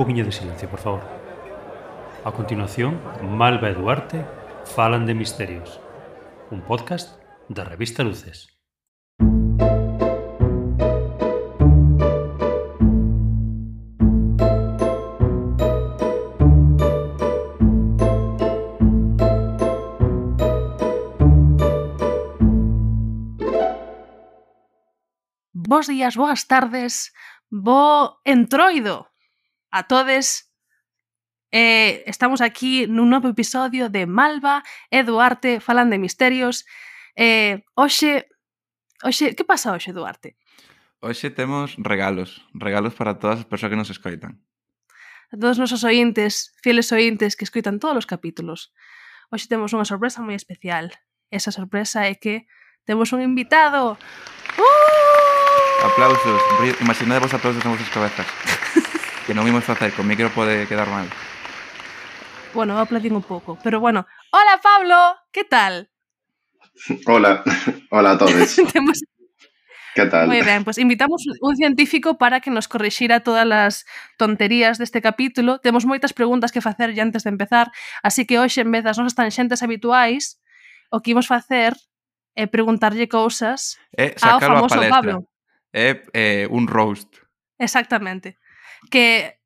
poquinho de silencio, por favor. A continuación, Malva e Duarte falan de misterios, un podcast da revista Luces. Bos días, boas tardes, bo entroido a todos. Eh, estamos aquí nun novo episodio de Malva e Duarte falan de misterios. Eh, hoxe, hoxe, que pasa hoxe, Duarte? Hoxe temos regalos, regalos para todas as persoas que nos escoitan. A todos os nosos ointes, fieles ointes que escoitan todos os capítulos. Hoxe temos unha sorpresa moi especial. Esa sorpresa é que temos un invitado. ¡Uh! Aplausos, Imaginadevos a todos en vosas cabezas. que non imos facer, con micro pode quedar mal. Bueno, aplaudín un pouco, pero bueno. Hola, Pablo, que tal? Hola, hola a todos. Temos... Que tal? Moi ben, pois pues invitamos un científico para que nos corrixira todas as tonterías deste capítulo. Temos moitas preguntas que facer ya antes de empezar, así que hoxe, en vez das nosas tanxentes habituais, o que imos facer é preguntarlle cousas e ao famoso a Pablo. É eh, un roast. Exactamente que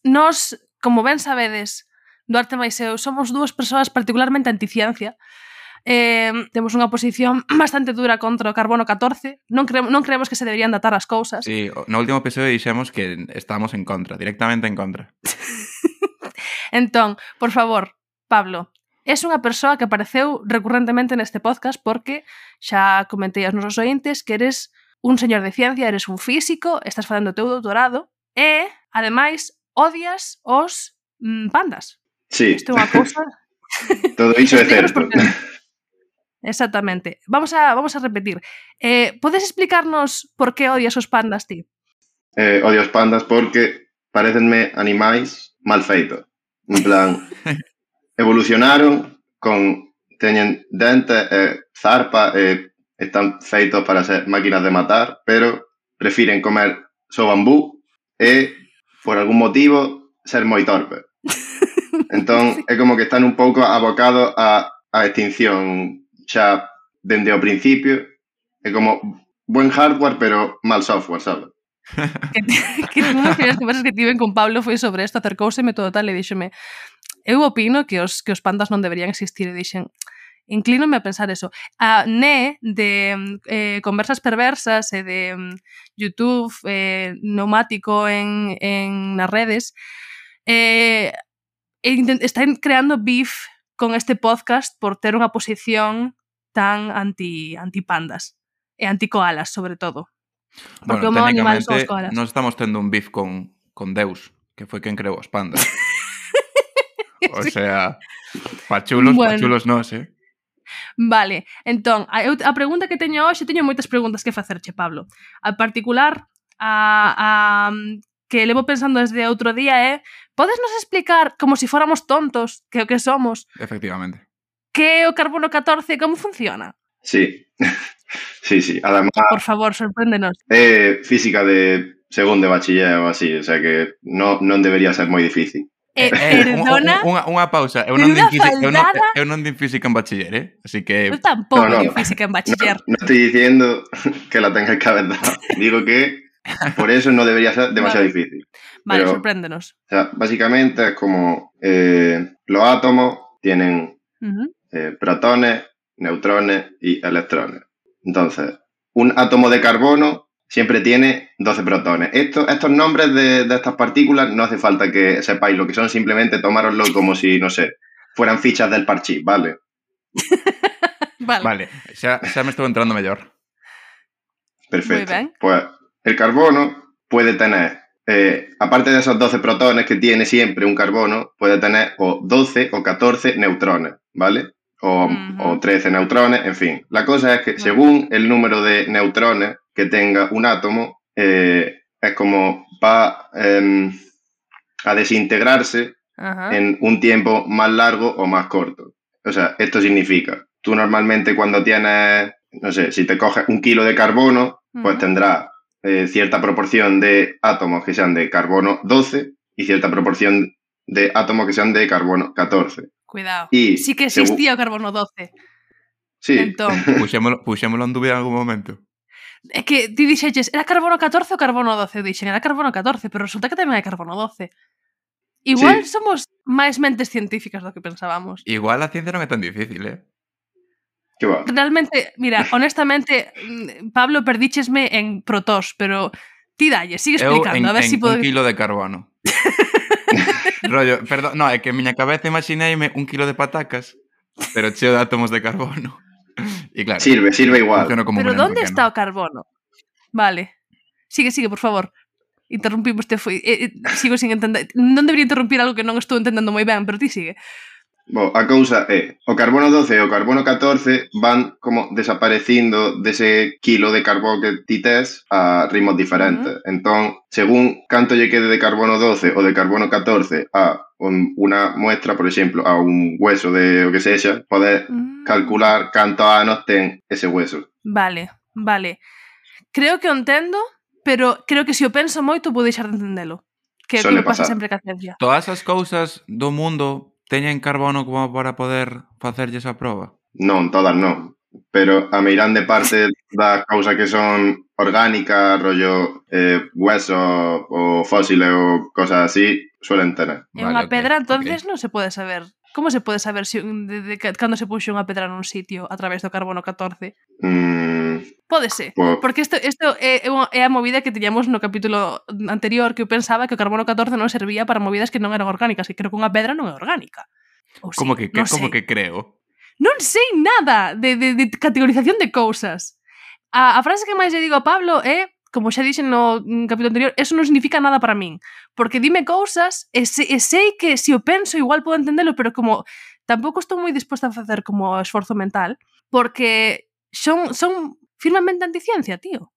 nós, como ben sabedes, Duarte máis eu somos dúas persoas particularmente anticiencia. Eh, temos unha posición bastante dura contra o carbono 14 non, creemos, non creemos que se deberían datar as cousas. Sí, no último episodio dixemos que estamos en contra, directamente en contra. Entón, por favor, Pablo Es unha persoa que apareceu recurrentemente neste podcast porque xa comentei aos nosos ointes que eres un señor de ciencia, eres un físico, estás facendo o teu doutorado e, ademais, odias os mm, pandas. Sí. Isto é unha cousa... Todo iso é certo. Exactamente. Vamos a, vamos a repetir. Eh, podes explicarnos por que odias os pandas ti? Eh, odio os pandas porque parecenme animais mal feitos. En plan, evolucionaron con teñen dente, eh, zarpa, eh, están feitos para ser máquinas de matar, pero prefiren comer só bambú é, por algún motivo, ser moi torpe. Entón, é como que están un pouco abocados a, a extinción xa dende o principio. É como buen hardware, pero mal software, sabes? que, que unha das primeiras conversas que tiven con Pablo foi sobre isto, acercouseme todo tal e díxeme eu opino que os, que os pandas non deberían existir e dixen, inclínome a pensar eso. A Né de eh, Conversas Perversas e de um, YouTube eh, Neumático en, en nas redes eh, está creando beef con este podcast por ter unha posición tan anti anti pandas e eh, anticoalas sobre todo. Porque bueno, o animal son os koalas. Non estamos tendo un beef con, con Deus, que foi quen creou os pandas. o sea, pachulos, bueno. pachulos nos, eh? Vale, entón, a, eu, a pregunta que teño hoxe, teño moitas preguntas que facerche, Pablo. A particular, a, a que levo pensando desde outro día é eh? podes nos explicar como se si fóramos tontos que o que somos? Efectivamente. Que é o carbono 14 como funciona? Sí. Sí, sí además por favor sorpréndenos. É eh, física de segundo de bachiller ou así o sea que no, non debería ser moi difícil. Eh, Eh, un- perdona, un- unha, unha pausa. Eu non, din física, eu, non, faldada. eu non din física en bachiller, eh? Así que... eu tampouco No, no. física en bachiller. No, no estoy diciendo que la tengas que haber dado. Digo que por eso no debería ser demasiado Vale. difícil. Vale, pero- sorpréndenos. O sea, básicamente es como eh, los átomos tienen Uh -huh. eh, protones, neutrones y electrones. Entonces, un átomo de carbono siempre tiene 12 protones. Esto, estos nombres de, de estas partículas no hace falta que sepáis lo que son, simplemente tomároslo como si, no sé, fueran fichas del parchís, ¿vale? Vale. Xa me estou entrando mellor. Perfecto. Muy bien. Pues el carbono puede tener, eh, aparte de esos 12 protones que tiene siempre un carbono, puede tener o 12 o 14 neutrones, ¿vale? O, o 13 neutrones, en fin. La cosa es que según el número de neutrones que tenga un átomo, eh, es como va em, a desintegrarse Ajá. en un tiempo más largo o más corto. O sea, esto significa, tú normalmente cuando tienes, no sé, si te coges un kilo de carbono, pues tendrás eh, cierta proporción de átomos que sean de carbono 12 y cierta proporción de átomos que sean de carbono 14. Cuidado. Y sí que existía carbono 12. Sí, Entón, Puxémolo, puxémolo en dúbida en algún momento. É que ti dixeches, era carbono 14 ou carbono 12? Eu dixen, era carbono 14, pero resulta que tamén é carbono 12. Igual sí. somos máis mentes científicas do que pensábamos. Igual a ciencia non é tan difícil, eh? Que va. Realmente, mira, honestamente, Pablo, perdíchesme en protós, pero ti dalle, sigue explicando, en, a ver en, si podo... un kilo de carbono. Rollo, perdón, no, é que en miña cabeza imaxineime un kilo de patacas, pero cheo de átomos de carbono. Y claro, sirve, sirve igual. Como Pero ¿dónde está o carbono? Vale. Sigue, sigue, por favor. Interrumpimos te foi. Eh, eh, sigo sin entender. Non debería interrumpir algo que non estou entendendo moi ben, pero ti sigue. Bo, a cousa é, o carbono 12 e o carbono 14 van como desaparecindo dese kilo de carbón que ti tes a ritmos diferentes. Uh -huh. Entón, según canto lle quede de carbono 12 ou de carbono 14 a unha muestra, por exemplo, a un hueso de o que sexa, podes mm. calcular cantos anos ten ese hueso. Vale, vale. Creo que o entendo, pero creo que se o penso moito vou deixar de entendelo. Que é que pasa sempre que ciencia. Todas as cousas do mundo teñen carbono como para poder facerlle esa proba? Non, todas non. Pero a meirán de parte da causa que son orgánicas, rollo eh, hueso ou fósiles ou cosas así, suelen tener. É vale, unha okay, pedra, entonces okay. non se pode saber. Como se pode saber se, si, de, de, de, cando se puxo unha pedra nun sitio a través do carbono 14? Mm, Pódese, pues, porque isto, isto é, eh, é a movida que tiñamos no capítulo anterior que eu pensaba que o carbono 14 non servía para movidas que non eran orgánicas, e creo que unha pedra non é orgánica. Ou como sí, que, que, como sei. que creo? Non sei nada de, de, de categorización de cousas. A, a frase que máis lle digo a Pablo é como xa dixen no capítulo anterior, eso non significa nada para min. Porque dime cousas e, se, e sei que se si o penso igual podo entendelo, pero como tampouco estou moi disposta a facer como esforzo mental, porque son, son firmemente anticiencia, tío.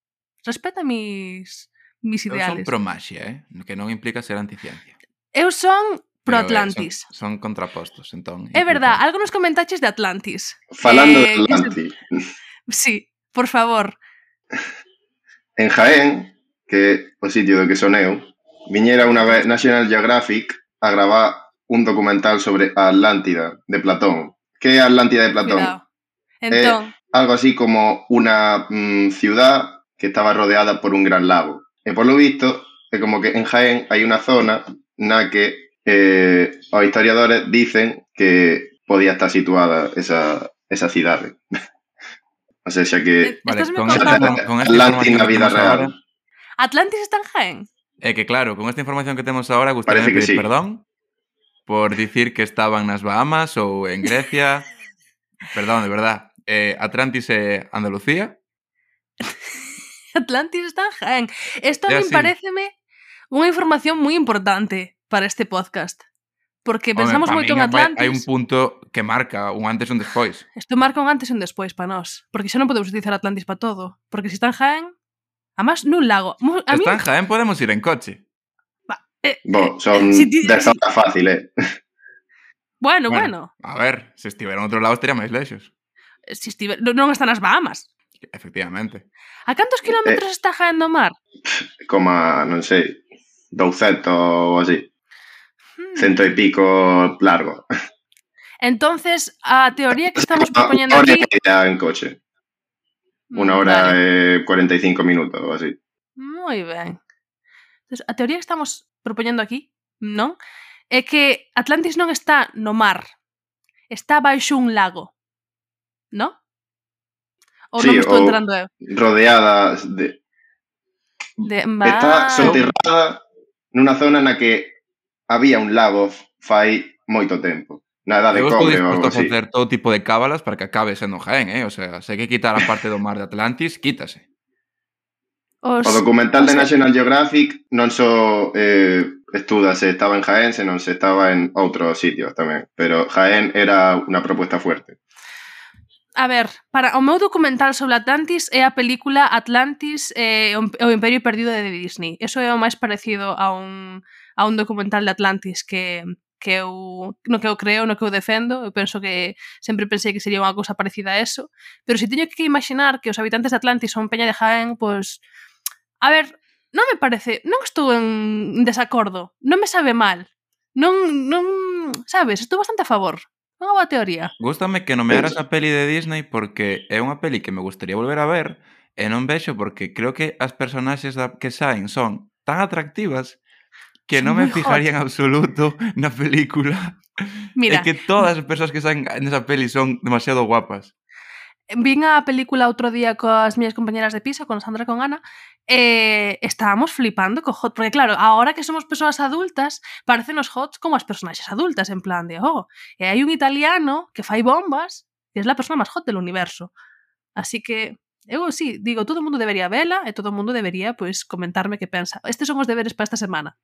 Respeta mis, mis ideales. Eu son pro maxia, eh? que non implica ser anticiencia. Eu son pro Atlantis. Pero, eh, son, son contrapostos, entón. É verdad, algo nos comentaches de Atlantis. Falando eh, de Atlantis. Sí, por favor. En Jaén, que é o sitio do que son eu, viñera unha vez National Geographic a gravar un documental sobre a Atlántida de Platón. Que é a Atlántida de Platón? Cuidado. Entón, Algo así como unha mm, ciudad que estaba rodeada por un gran lago. E por lo visto, é como que en Jaén hai unha zona na que eh, os historiadores dicen que podía estar situada esa, esa cidade. O sea, xa que... Eh, vale, con esta, con esta Atlantis na vida real. Ahora, Atlantis está en Jaén? É que claro, con esta información que temos agora gustaría pedir sí. perdón por dicir que estaban nas Bahamas ou en Grecia. perdón, de verdad. Eh, Atlantis e Andalucía. Atlantis está en Jaén. Esto a mí pareceme unha información moi importante para este podcast. Porque Home, pensamos moito en Atlantis. Hai un punto que marca un antes e un despois. Isto marca un antes e un despois para nós, porque xa non podemos utilizar Atlantis para todo, porque se si está en Jaén, además nun lago. A mí... Está en Jaén podemos ir en coche. Va, eh, Bo, eh, son eh, si ti... desfalta fácil, eh. Bueno, bueno, bueno. A ver, se estivera en outro lado estaría máis lexos. Eh, se estive... Non están as Bahamas. Efectivamente. A cantos kilómetros eh, está Jaén do mar? Como, non sei, 200 ou así. Hmm. Cento e pico largo. Mm, Entonces, a teoría que estamos proponiendo aquí... Una hora en coche. Una hora vale. eh, 45 minutos o así. Muy ben. Entonces, a teoría que estamos propoñendo aquí, non? É que Atlantis non está no mar. Está baixo un lago. Non? Ou sí, non estou entrando eu? rodeada de... de mar... Está soterrada nunha zona na que había un lago fai moito tempo. Nada de cobre, vamos así. facer todo tipo de cábalas para que acabe sendo Jaén, eh? O sea, se que quitar a parte do mar de Atlantis, quítase. Os... O documental de National Geographic non só eh, estuda se estaba en Jaén, senón se estaba en outros sitios tamén. Pero Jaén era unha propuesta fuerte. A ver, para o meu documental sobre Atlantis é a película Atlantis eh, o Imperio Perdido de Disney. Eso é o máis parecido a un, a un documental de Atlantis que, que eu, no que eu creo, no que eu defendo, eu penso que sempre pensei que sería unha cousa parecida a eso, pero se teño que imaginar que os habitantes de Atlantis son Peña de Jaén, pois, a ver, non me parece, non estou en desacordo, non me sabe mal, non, non, sabes, estou bastante a favor, non a boa teoría. Gústame que nomearas a peli de Disney porque é unha peli que me gustaría volver a ver, e non vexo porque creo que as personaxes da que saen son tan atractivas que non me hot. fijaría en absoluto na película. Mira, É que todas as persoas que saen nesa peli son demasiado guapas. vin a película outro día coas miñas compañeras de piso, con Sandra e con Ana, e estábamos flipando co hot, porque claro, ahora que somos persoas adultas, parecen os hots como as personaxes adultas, en plan de, oh, e hai un italiano que fai bombas, que é a persona máis hot del universo. Así que, eu sí, digo, todo o mundo debería vela e todo o mundo debería, pois, comentarme que pensa. Estes son os deberes para esta semana.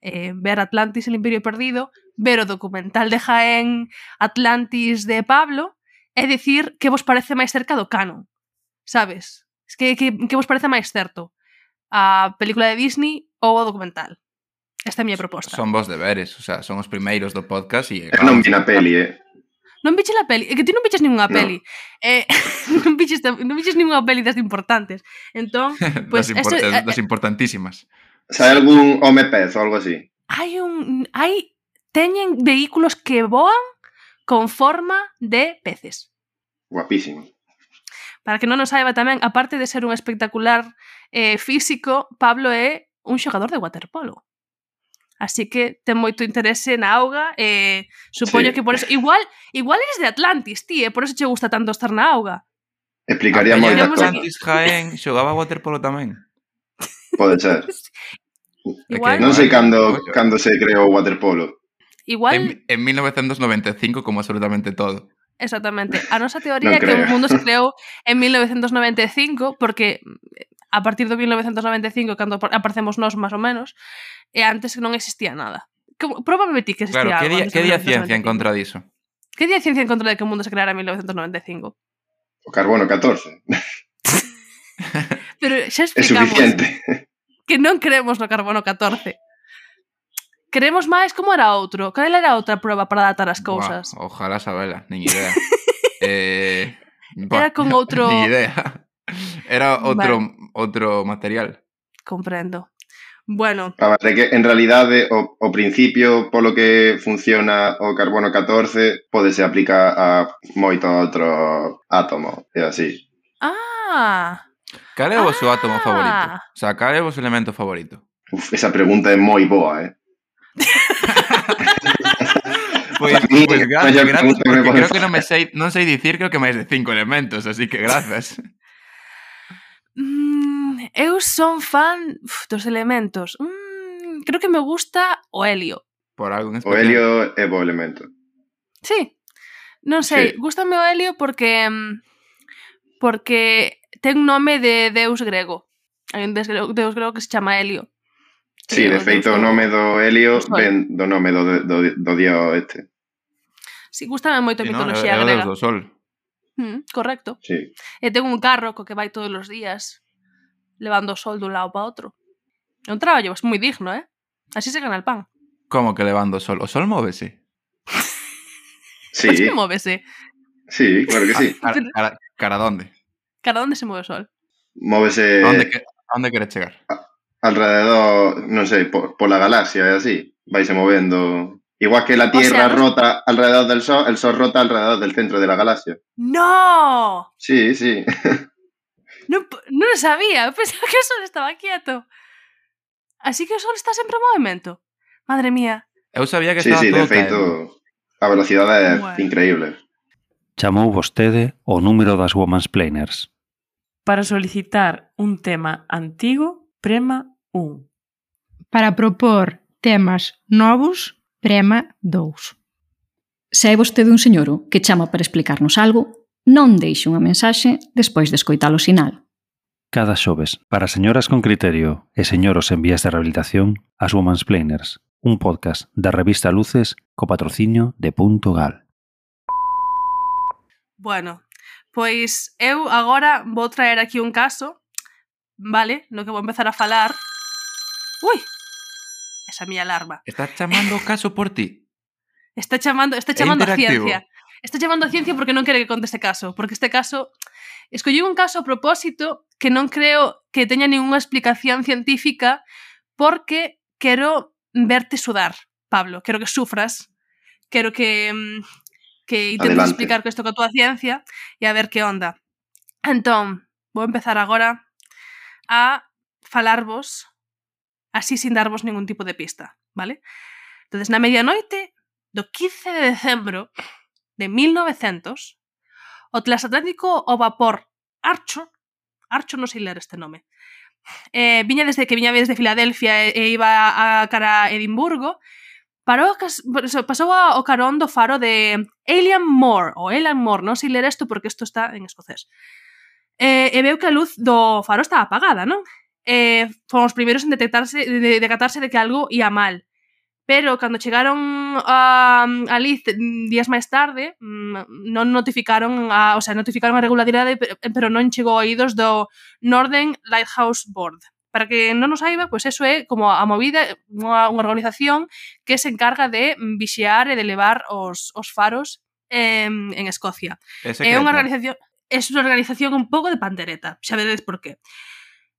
eh, ver Atlantis, el Imperio Perdido, ver o documental de Jaén Atlantis de Pablo, é dicir que vos parece máis cerca do canon, sabes? Es que, que, que vos parece máis certo, a película de Disney ou o documental? Esta é a miña proposta. Son vos deberes, o sea, son os primeiros do podcast e... Claro, non vi na peli, eh? Non viches a peli, é que ti non viches ninguna peli. No. Eh, non viches non viches ninguna peli das importantes. Entón, pues, eh, das, importantes, esto, das importantísimas. Sai algún home pez ou algo así? Hai un... Hai... Teñen vehículos que voan con forma de peces. Guapísimo. Para que non nos saiba tamén, aparte de ser un espectacular eh, físico, Pablo é un xogador de waterpolo. Así que ten moito interese na auga e eh, supoño sí. que por eso igual igual eres de Atlantis, ti, e eh, por eso che gusta tanto estar na auga. Explicaría moito. Atlantis Jaén xogaba waterpolo tamén. Pode ser. Igual- Non sei cando, cando se creou o waterpolo. Igual, En, en 1995, como absolutamente todo. exactamente. A nosa teoría é que o creo. mundo se creou en 1995 porque mm, a partir do 1995 cando apar- aparecemos nós máis ou menos, e antes non existía nada. Como, probablemente ti que existía Claro, que algo día, antes que de día ciencia en 1995. contra diso? Que día ciencia en contra de que o mundo se creara en 1995? O carbono 14. Pero xa É explicamos suficiente. que non creemos no carbono 14. Creemos máis como era outro. Cal era outra proba para datar as cousas? Buah, ojalá sabela, nin idea. eh, buah, era con outro... Nin idea. Era outro, vale. outro material. Comprendo. Bueno. Ah, a ver, que en realidade o, o principio polo que funciona o carbono 14 podese aplicar a moito outro átomo, é así. Ah, Cal é o vosso ah! favorito? O sea, cal é o vosso elemento favorito? Uf, esa pregunta é moi boa, eh? pois, pues, pues, gracias, gracias porque que creo que non me sei, non sei dicir creo que máis de cinco elementos, así que grazas. Mm, eu son fan uf, dos elementos. Mm, creo que me gusta o helio. Por algo en especial. O helio é bo elemento. Sí. Non sei, sí. gustame o helio porque mm, porque ten nome de deus grego. Eh, Hai un deus grego, deus grego que se chama Helio. Sí, de feito o nome do Helio ven do nome do, do, do dios este. Si, sí, gustame moito a mitoloxía sí, no, grega. É o do sol. Mm, correcto. Sí. E ten un carro co que vai todos os días levando o sol dun lado para outro. É un traballo pues, moi digno, eh? Así se gana el pan. Como que levando o sol? O sol móvese? sí. Pois pues que móvese. Sí, claro que sí. Ah, cara, cara, cara, cara donde? Cara, onde se move o sol? Móvese... Onde, que, onde queres chegar? Alrededor, non sei, por, pola galaxia, e así. Vaise movendo... Igual que la Tierra o sea, rota alrededor del Sol, el Sol rota alrededor del centro de la galaxia. ¡No! Sí, sí. non, non sabía, pensaba que o Sol estaba quieto. Así que o Sol está sempre en movimento. Madre mía. Eu sabía que sí, estaba sí, todo de feito, caído. a velocidade é bueno. increíble. Chamou vostede o número das Woman's Planers Para solicitar un tema antigo, prema 1. Para propor temas novos, prema 2. Se é vostede un señoro que chama para explicarnos algo, non deixe unha mensaxe despois de escoitar o sinal. Cada xoves, para señoras con criterio e señoros en vías de rehabilitación, as Women's Planers, un podcast da revista Luces co patrocinio de Punto Gal. Bueno, Pois eu agora vou traer aquí un caso, vale? No que vou empezar a falar. Ui! Esa miña alarma. Está chamando o caso por ti. Está chamando, está chamando a ciencia. Está chamando a ciencia porque non quere que conte este caso, porque este caso escollí un caso a propósito que non creo que teña ninguna explicación científica porque quero verte sudar, Pablo, quero que sufras, quero que mm, que intento Adelante. explicar que isto que a túa ciencia e a ver que onda. Entón, vou empezar agora a falarvos así sin darvos ningún tipo de pista, vale? Entonces, na medianoite do 15 de decembro de 1900, o transatlántico o vapor Archo, Archo non sei ler este nome, eh, viña desde que viña desde Filadelfia e, e iba a, a cara a Edimburgo, parou a cas... pasou ao carón do faro de Alien Moor, ou Alien Moor, non sei ler isto porque isto está en escocés. Eh, e veu que a luz do faro estaba apagada, non? Eh, foron os primeiros en detectarse, de, de, decatarse de que algo ia mal. Pero cando chegaron a, a Liz días máis tarde, mm, non notificaron, a, o sea, notificaron a regularidade, pero non chegou a oídos do Northern Lighthouse Board. Para que non nos saiba, pois eso é como a movida, unha, unha organización que se encarga de vixiar e de levar os, os faros en, en Escocia. É, é unha organización é unha organización un pouco de pandereta, xa veredes por qué.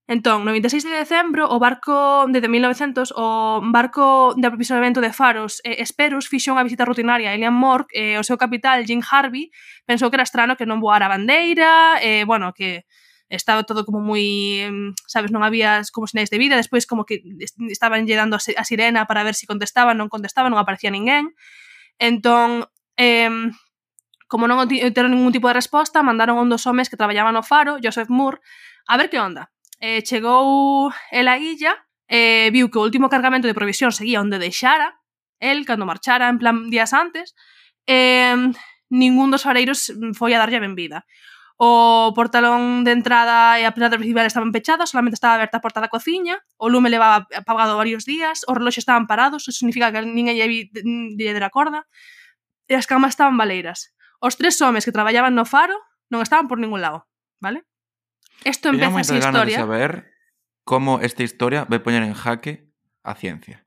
Entón, no 26 de decembro, o barco desde 1900, o barco de aprovisionamento de faros eh, Esperus fixo unha visita rutinaria a Elian Mork e eh, o seu capital, Jim Harvey, pensou que era estrano que non voara a bandeira, eh, bueno, que estaba todo como moi, sabes, non había como sinais de vida, despois como que estaban lle dando a sirena para ver se si contestaban, non contestaban, non aparecía ninguén. Entón, eh, como non teron ningún tipo de resposta, mandaron un dos homes que traballaban no faro, Joseph Moore, a ver que onda. Eh, chegou el a illa, eh, viu que o último cargamento de provisión seguía onde deixara, el cando marchara en plan días antes, eh, ningún dos fareiros mm, foi a darlle a benvida. O portalón de entrada e a planta principal estaban pechadas, solamente estaba aberta a porta da cociña, o lume levaba apagado varios días, os reloxes estaban parados, eso significa que ninguén lle, lle dera corda, e as camas estaban baleiras. Os tres homes que traballaban no faro non estaban por ningún lado, vale? Isto empeza esa historia. De saber como esta historia vai poñer en jaque a ciencia.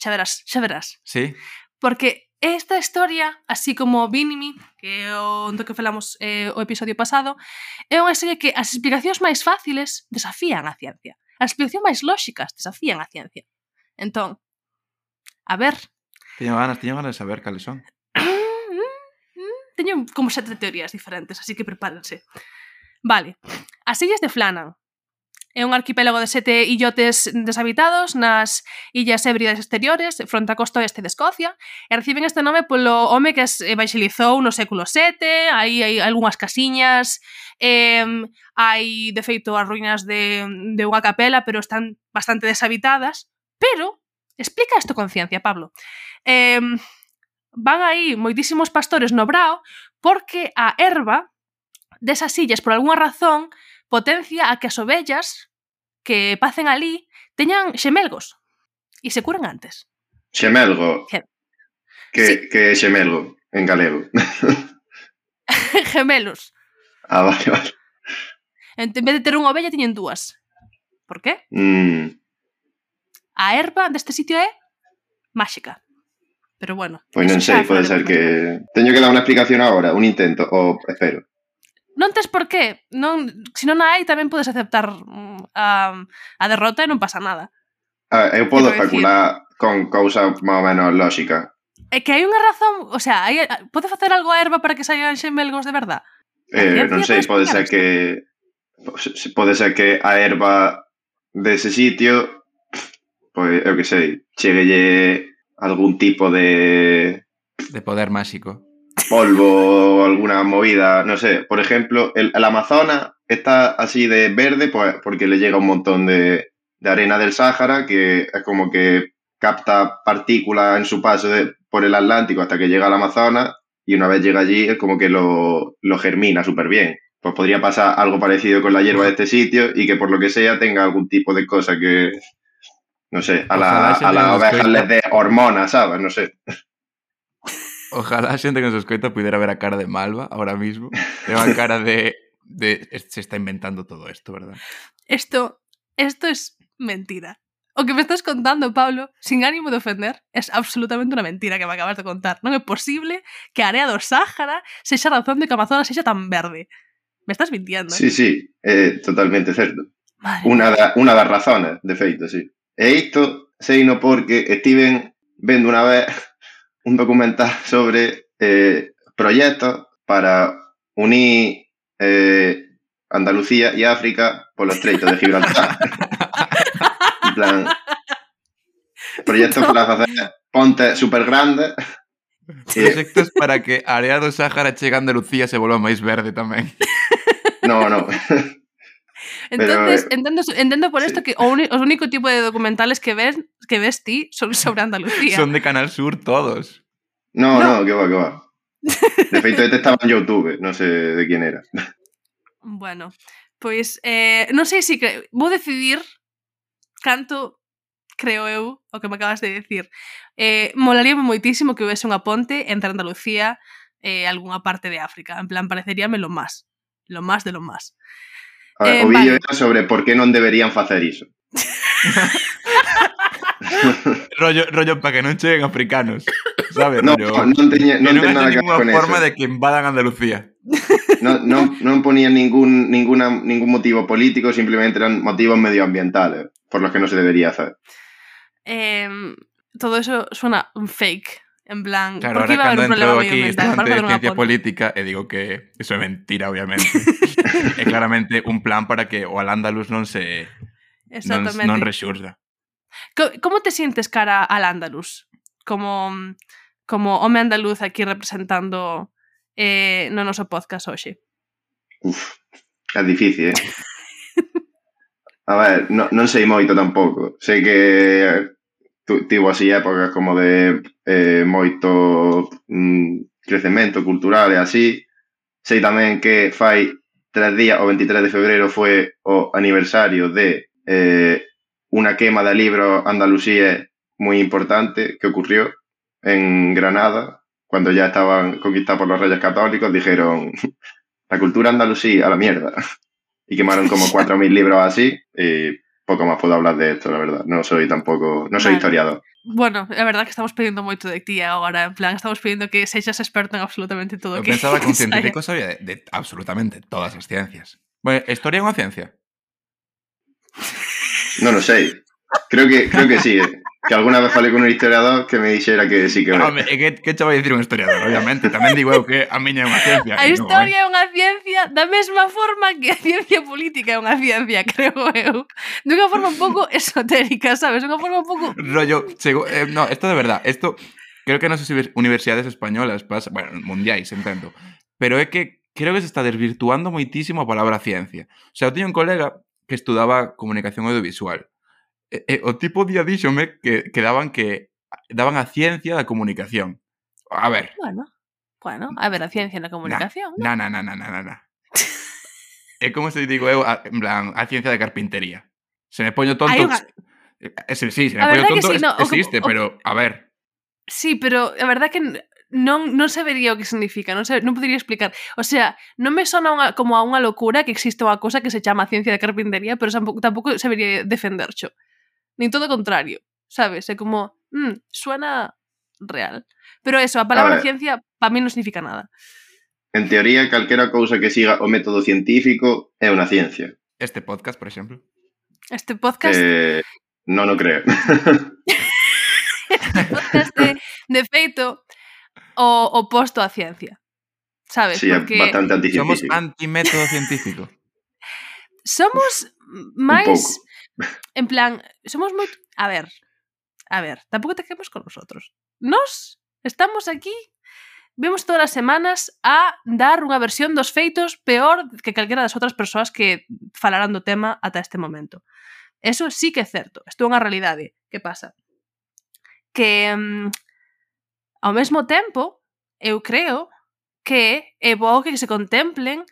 Xa verás, xa verás. Sí? Porque Esta historia, así como Vinimi, que é o do que falamos eh, o episodio pasado, é unha historia que as explicacións máis fáciles desafían a ciencia. As explicacións máis lóxicas desafían a ciencia. Entón, a ver... Teño ganas, teño ganas de saber cales son. teño como sete teorías diferentes, así que prepárense. Vale, as illas de Flannan É un arquipélago de sete illotes deshabitados nas Illas Hébridas Exteriores, fronte á costa oeste de Escocia, e reciben este nome polo home que as eh, evangelizou no século VII, aí hai algunhas casiñas, eh, hai, de feito, as ruínas de, de unha capela, pero están bastante deshabitadas. Pero, explica isto con ciencia, Pablo. Eh, van aí moitísimos pastores no brao porque a erva desas illas, por algunha razón, potencia a que as ovellas que pacen ali teñan xemelgos e se curan antes. Xemelgo. Que, sí. que xemelgo en galego. Gemelos. Ah, vale, vale. En vez de ter unha ovella, tiñen dúas. Por qué? Mm. A herba deste sitio é máxica. Pero bueno. Pois non sei, pode ser que... Teño que dar unha explicación agora, un intento, o espero non tes por qué, non, se non a hai tamén podes aceptar mm, a, a derrota e non pasa nada. Ah, eu podo especular con cousa máis ou menos lógica. É que hai unha razón, o sea, hai, pode facer algo a erva para que saian xemelgos de verdad? Eh, non sei, pode ser que pode ser que a erva dese sitio pois, eu que sei, cheguelle algún tipo de de poder máxico. Polvo o alguna movida, no sé, por ejemplo, el, el Amazonas está así de verde pues, porque le llega un montón de, de arena del Sáhara que es como que capta partículas en su paso de- por el Atlántico hasta que llega al Amazonas y una vez llega allí es como que lo, lo germina súper bien. Pues podría pasar algo parecido con la hierba de este sitio y que por lo que sea tenga algún tipo de cosa que, no sé, a, la, a las ovejas les dé hormonas, ¿sabes? No sé. Ojalá a xente que nos escoita pudera ver a cara de Malva ahora mismo. Unha cara de, de... Se está inventando todo esto, verdad? Esto, esto es mentira. O que me estás contando, Pablo, sin ánimo de ofender, es absolutamente unha mentira que me acabas de contar. Non é posible que área do Sáhara sexa a razón de que a Amazonas sexa tan verde. Me estás mintiendo, eh? Sí, sí, é totalmente certo. Madre Unha, da, unha das razones, de feito, sí. E isto seino porque estiven vendo unha vez un documental sobre eh, proxectos para unir eh, Andalucía e África polo estreito de Gibraltar. en plan, proxectos para facer pontes super grandes Proxectos para que área do Sáhara chega a Andalucía se volva máis verde tamén. No, no. Entonces, Pero, entendo, entendo por sí. esto que o único tipo de documentales que ves que ves ti son sobre Andalucía. Son de Canal Sur todos. No, No. no, que va, que va. De feito, este estaba en Youtube, non sei de quién era. Bueno, pois eh, non sei se cre... vou decidir canto creo eu o que me acabas de decir. Eh, molaríame moitísimo que houvese unha ponte entre Andalucía e algunha parte de África. En plan, pareceríame lo más. Lo más de lo más. A ver, Eh, o vídeo vale. era sobre por que non deberían facer iso. Rollo, rollo para que non cheguen africanos. Sabes? No, rollo, non teña, non ten nada que ver ninguna con forma eso. de que invadan Andalucía. Non, non, non ponían ningún, ninguna, ningún motivo político, simplemente eran motivos medioambientales por los que no se debería hacer. Eh, todo eso suena un fake. En plan, Claro, ¿por qué ahora iba a haber un cando problema entro aquí Para de ciencia política e digo que eso é mentira, obviamente. é claramente un plan para que o al Andalus non se non, non rexurda. Como te sientes cara al Andalus? Como como home andaluz aquí representando eh, no noso podcast hoxe? Uf, é difícil, eh? A ver, no, non sei moito tampouco. Sei que tu, tivo así épocas como de eh, moito mm, crecemento cultural e así. Sei tamén que fai tres días, o 23 de febreiro, foi o aniversario de eh, unha quema de libros andalusíes moi importante que ocurrió en Granada, cuando ya estaban conquistados por los reyes católicos, dijeron la cultura andalusí a la mierda. Y quemaron como 4.000 libros así y poco más puedo hablar de esto, la verdad. No soy tampoco, no soy Vale. historiador. Bueno, a verdad que estamos pedindo moito de ti agora, en plan, estamos pedindo que sexas experto en absolutamente todo o Eu que pensaba que un científico sabía de, de absolutamente todas as ciencias. Bueno, historia é unha ciencia? No lo sé. Creo que, creo que sí. Eh. Que alguna vez falei con un historiador que me dixera que sí que... No, me... que, que che vai dicir un historiador, obviamente. Tamén digo eu que a miña é unha ciencia. A historia no, eh? é unha ciencia da mesma forma que a ciencia política é unha ciencia, creo eu. De unha forma un pouco esotérica, sabes? Unha forma un pouco... Rollo, chego... Eh, no, esto de verdad, esto... Creo que nas universidades españolas pasa... Bueno, mundiais, entendo. Pero é que creo que se está desvirtuando moitísimo a palabra ciencia. O sea, eu teño un colega que estudaba comunicación audiovisual e, o tipo día díxome que, que daban que daban a ciencia da comunicación. A ver. Bueno, bueno, mm. a ver, a ciencia da comunicación. Na, na, na, na, na, na. na. é como se digo eu, a, en plan, a ciencia da carpintería. Se me poño tonto. Unha... Eh, sí, sí, se me a poño tonto, sí, no, existe, o, o, pero a ver. Sí, pero a verdad que non, non sabería o que significa, non, sabe, non podría explicar. O sea, non me sona unha, como a unha locura que existe unha cosa que se chama ciencia da carpintería, pero tampouco, tampouco sabería defendercho nin todo o contrario, sabes? É como, mm, suena real. Pero eso, a palabra a ciencia para mí non significa nada. En teoría, calquera cousa que siga o método científico é unha ciencia. Este podcast, por exemplo. Este podcast... Eh, non o creo. este podcast de, de feito o oposto á ciencia. Sabes? Sí, Porque bastante anti Somos antimétodo científico. somos máis En plan, somos moi... A ver, a ver, tampouco te quemos con nosotros. Nos estamos aquí, vemos todas as semanas a dar unha versión dos feitos peor que calquera das outras persoas que falarán do tema ata este momento. Eso sí que é certo, isto é unha realidade. Que pasa? Que mm, um, ao mesmo tempo, eu creo que é bo que se contemplen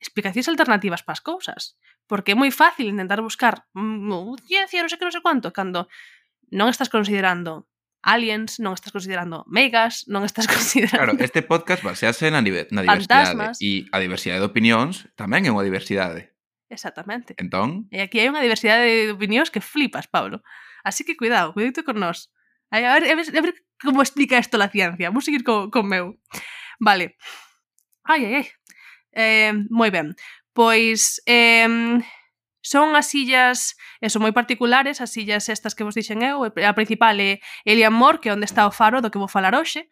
explicacións alternativas para as cousas. Porque é moi fácil intentar buscar mm, ciencia, non sei que, non sei cuánto, cando non estás considerando aliens, non estás considerando megas, non estás considerando... Claro, este podcast basease na, na diversidade. Fantasmas. E a diversidade de opinións tamén é unha diversidade. Exactamente. Entón? E aquí hai unha diversidade de opinións que flipas, Pablo. Así que cuidado, cuidado con nós. A ver, a ver, a ver como explica isto la ciencia. Vou seguir co, con meu. Vale. Ai, ai, ai. Eh, moi ben. Pois eh, son as illas, e son moi particulares, as illas estas que vos dixen eu, a principal é Elian Mor, que é onde está o faro do que vou falar hoxe.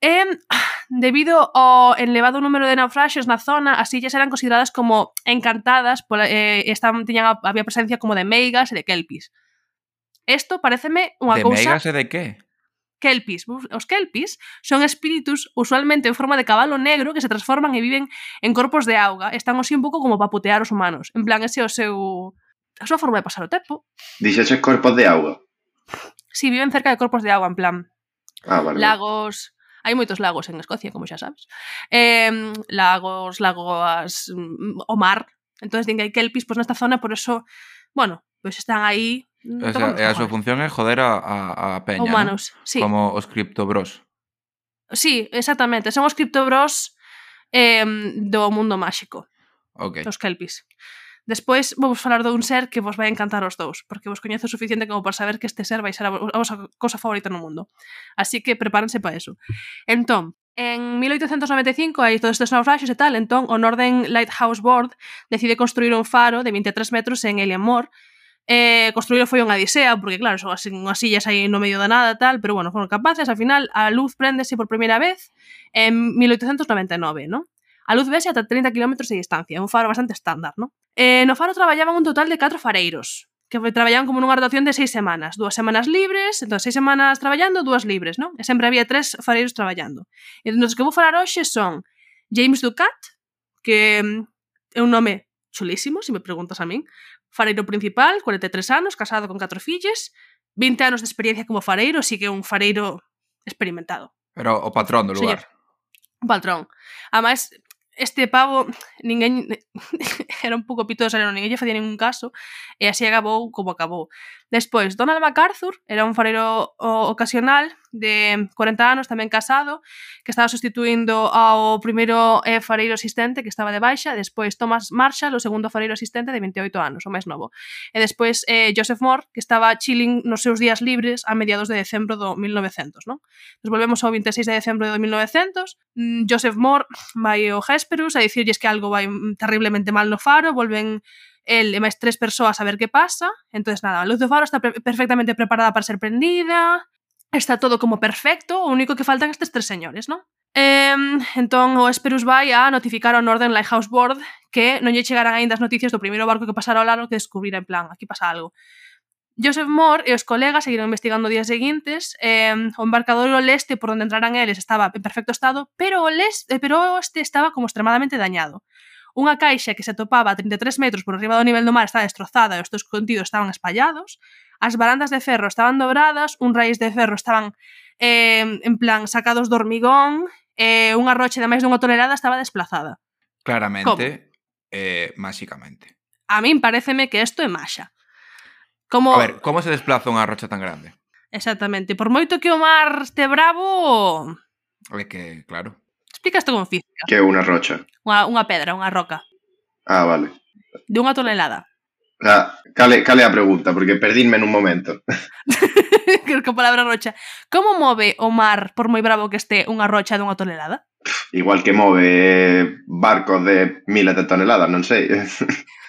E, debido ao elevado número de naufraxios na zona, as illas eran consideradas como encantadas, pola, eh, estaban, tiñan, había presencia como de meigas e de kelpis. Isto pareceme unha de cousa... De meigas e de que? kelpis. Os kelpis son espíritus usualmente en forma de cabalo negro que se transforman e viven en corpos de auga. Están así un pouco como para putear os humanos. En plan, ese é o seu... a súa forma de pasar o tempo. Dixeches corpos de auga? Si, sí, viven cerca de corpos de auga, en plan... Ah, vale. Lagos... Hai moitos lagos en Escocia, como xa sabes. Eh, lagos, lagoas, mm, o mar. Entón, din que hai kelpis pois, nesta zona, por eso, bueno, pois están aí Mm, o sea, e a súa función é joder a, a, a peña. Humanos, ¿no? sí. Como os criptobros. Sí, exactamente. Son os criptobros eh, do mundo máxico. Ok. Os kelpis. Despois vamos falar dun ser que vos vai encantar os dous, porque vos coñezo o suficiente como para saber que este ser vai ser a vosa cosa favorita no mundo. Así que prepárense para eso. Entón, en 1895 hai todos estes naufragios e tal, entón o Northern Lighthouse Board decide construir un faro de 23 metros en Elian Moore, Eh, construílo foi unha disea, porque claro, son así, unhas sillas aí no medio da nada tal, pero bueno, foron capaces, al final a luz prendese por primeira vez en 1899, ¿no? A luz vese ata 30 km de distancia, un faro bastante estándar, ¿no? Eh, no faro traballaban un total de 4 fareiros, que traballaban como nunha rotación de 6 semanas, dúas semanas libres, entón 6 semanas traballando, dúas libres, non? E sempre había tres fareiros traballando. E entón, dos que vou falar hoxe son James Ducat, que mm, é un nome chulísimo, se me preguntas a min, fareiro principal, 43 anos, casado con 4 filles, 20 anos de experiencia como fareiro, así que un fareiro experimentado. Pero o patrón do lugar. Señor, un patrón. Ademais, este pavo ninguén era un pouco pitoso, non ninguén lle facía ningún caso e así acabou como acabou. Despois, Donald MacArthur era un farero ocasional de 40 anos, tamén casado, que estaba sustituindo ao primeiro eh, fareiro asistente que estaba de baixa, despois Thomas Marshall, o segundo fareiro asistente de 28 anos, o máis novo. E despois eh, Joseph Moore, que estaba chilling nos seus días libres a mediados de decembro do 1900, non? Nos volvemos ao 26 de decembro de 1900, mm, Joseph Moore vai ao Hesperus a dicirlles que algo vai mm, terriblemente mal no faro, volven el e máis tres persoas a ver que pasa. entonces nada, a luz do faro está pre perfectamente preparada para ser prendida, está todo como perfecto, o único que faltan estes tres señores, non? Eh, entón, o Esperus vai a notificar ao Northern Lighthouse Board que non lle chegarán aínda as noticias do primeiro barco que pasara ao largo que descubrira en plan, aquí pasa algo. Joseph Moore e os colegas seguiron investigando días seguintes. Eh, o embarcador ao leste por onde entraran eles estaba en perfecto estado, pero o leste, eh, pero o este estaba como extremadamente dañado. Unha caixa que se atopaba a 33 metros por arriba do nivel do mar estaba destrozada e os teus contidos estaban espallados. As barandas de ferro estaban dobradas, un raíz de ferro estaban eh, en plan sacados do hormigón, eh, unha roche de máis dunha tonelada estaba desplazada. Claramente, ¿Cómo? eh, máxicamente. A min pareceme que isto é maxa. Como... A ver, como se desplaza unha rocha tan grande? Exactamente. Por moito que o mar este bravo... É que, claro. Explica isto como física. Que é unha rocha? Unha, unha pedra, unha roca. Ah, vale. De unha tonelada. Ah, cale, cale a pregunta, porque perdínme nun momento. Creo que a palabra rocha. Como move o mar, por moi bravo que este, unha rocha dunha tonelada? Igual que move eh, barcos de miles de toneladas, non sei.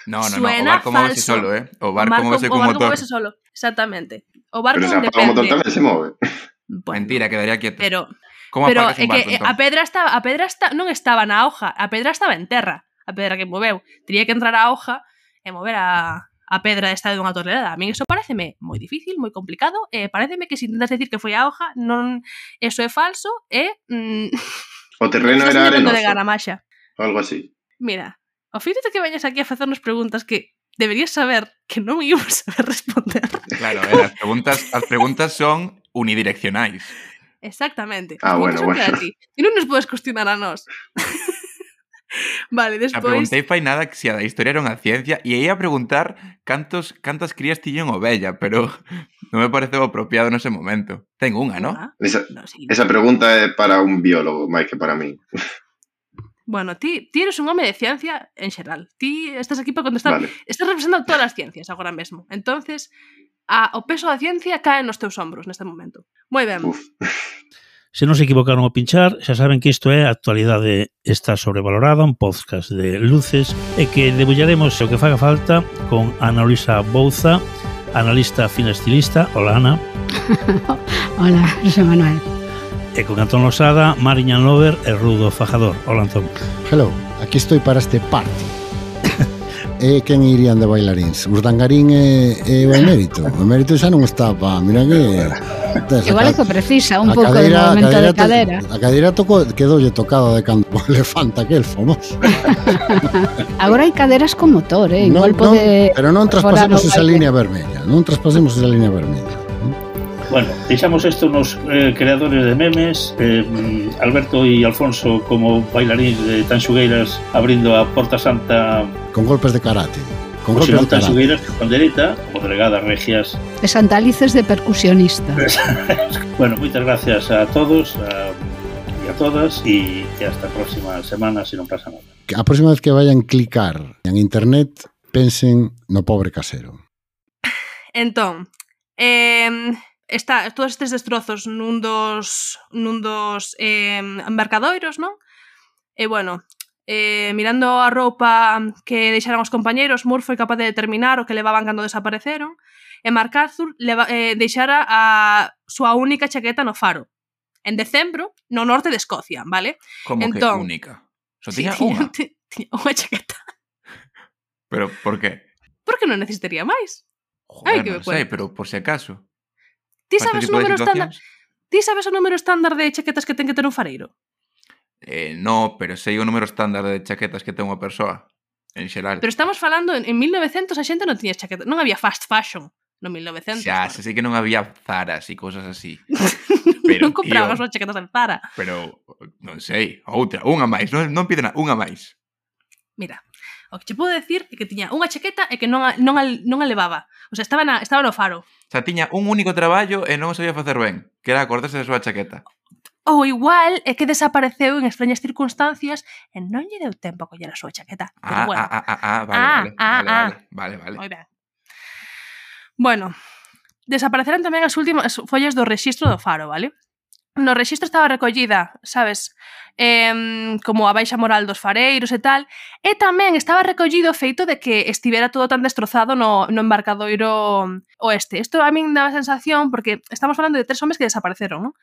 No, no, Suena no, o barco falso. solo, eh? O barco, barco movese con motor. O barco movese solo, exactamente. O barco Pero se apaga o motor tamén se move. Bueno, Mentira, quedaría quieto. Pero Como Pero é que eh, entón? a pedra estaba, a pedra está, non estaba na hoja, a pedra estaba en terra, a pedra que moveu. Tería que entrar a hoja e mover a, a pedra esta dunha tonelada. A min iso pareceme moi difícil, moi complicado, e eh, pareceme que se intentas decir que foi a hoja, non eso é falso, e... Mm, o terreno era arenoso. De Garamaxa. O algo así. Mira, o feito de que veñas aquí a facernos preguntas que deberías saber que non íbamos saber responder. Claro, eh, as preguntas as preguntas son unidireccionais. Exactamente. Ah, bueno, bueno. Ti. E non nos podes cuestionar a nós. vale, despois... A preguntei fai nada que se a da historia era unha ciencia e ia a preguntar cantos, cantas crías tiñen ovella, pero non me pareceu apropiado nese momento. Ten unha, non? Ah, esa, no, sí, esa pregunta é para un biólogo máis que para mí. Bueno, ti, ti eres un home de ciencia en xeral. Ti estás aquí para contestar. Vale. Estás representando todas as ciencias agora mesmo. Entonces, a, o peso da ciencia cae nos teus hombros neste momento. Moi ben. Uf. Se non se equivocaron ao pinchar, xa saben que isto é a actualidade está sobrevalorada, un podcast de luces e que debullaremos o que faga falta con Ana Luisa Bouza, analista finestilista. Hola, Ana. Hola, José Manuel. E con Antón Losada, Mariñan Lover e Rudo Fajador. Hola, Antón. Hello, aquí estoy para este party e quen irían de bailaríns? Urdangarín Dangarín e, e o Emérito. O Emérito xa non está pa, mira que... Tes, Igual é que precisa un pouco de movimento de cadera. A cadeira tocou, quedoulle tocada de canto o elefante aquel famoso. Agora hai caderas con motor, eh? Igual no, pode... No, pero non traspasemos esa línea vermella, non traspasemos esa línea vermella. Bueno, deixamos isto nos eh, creadores de memes eh, mm, Alberto e Alfonso como bailaríns de Tanxugueiras abrindo a Porta Santa. Con golpes de karate. Con golpes de karate. Tanxugueiras con dereita, Podregada, Regias. E Santalices de percusionista. Bueno, moitas gracias a todos a a todas e que hasta a próxima semana se non pasa nada. A próxima vez que vayan clicar en internet, pensen no pobre casero. Entón, eh, está, todos estes destrozos nun dos, nun dos eh, embarcadoiros, non? E bueno, eh, mirando a roupa que deixaran os compañeiros, Moore foi capaz de determinar o que levaban cando desapareceron, e MacArthur leva, eh, deixara a súa única chaqueta no faro, en decembro, no norte de Escocia, vale? Como entón, que única? Só tiña sí, unha? Tiña unha chaqueta. Pero por qué? Porque non necesitaría máis. Joder, Ai, que non sei, pero por se si acaso. Ti sabes o número estándar? Ti sabes o número estándar de chaquetas que ten que ter un fareiro? Eh, no, pero sei o número estándar de chaquetas que ten unha persoa en xeral. Pero estamos falando en, en 1900 a xente non tiña chaqueta, non había fast fashion no 1900. Xa, se sei que non había Zaras e cousas así. Pero, non comprabas tío, as chaquetas en Zara. Pero, non sei, outra, unha máis, non, non piden unha máis. Mira, O que che podo decir é que tiña unha chaqueta e que non a, non a, non a levaba. O sea, estaba, na, estaba no faro. O sea, tiña un único traballo e non o sabía facer ben, que era acordarse da súa chaqueta. Ou igual é que desapareceu en extrañas circunstancias e non lle deu tempo a coller a súa chaqueta. Ah, Pero bueno. ah, ah, ah, vale, ah, vale, ah, vale, ah. vale, vale, vale. Ah. Moi ben. Bueno, desapareceron tamén as últimas follas do rexistro do faro, vale? no rexistro estaba recollida, sabes, eh, como a baixa moral dos fareiros e tal, e tamén estaba recollido o feito de que estivera todo tan destrozado no, no embarcadoiro oeste. Isto a min daba sensación, porque estamos falando de tres homes que desapareceron, non?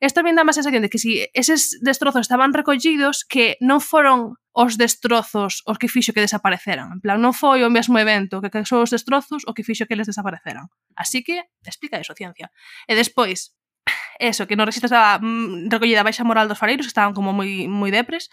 Isto a min daba a sensación de que si eses destrozos estaban recollidos, que non foron os destrozos os que fixo que desapareceran. En plan, non foi o mesmo evento que causou os destrozos o que fixo que les desapareceran. Así que, explica iso, ciencia. E despois, eso, que no resiste a mm, recollida a baixa moral dos fareiros, que estaban como moi, moi depres,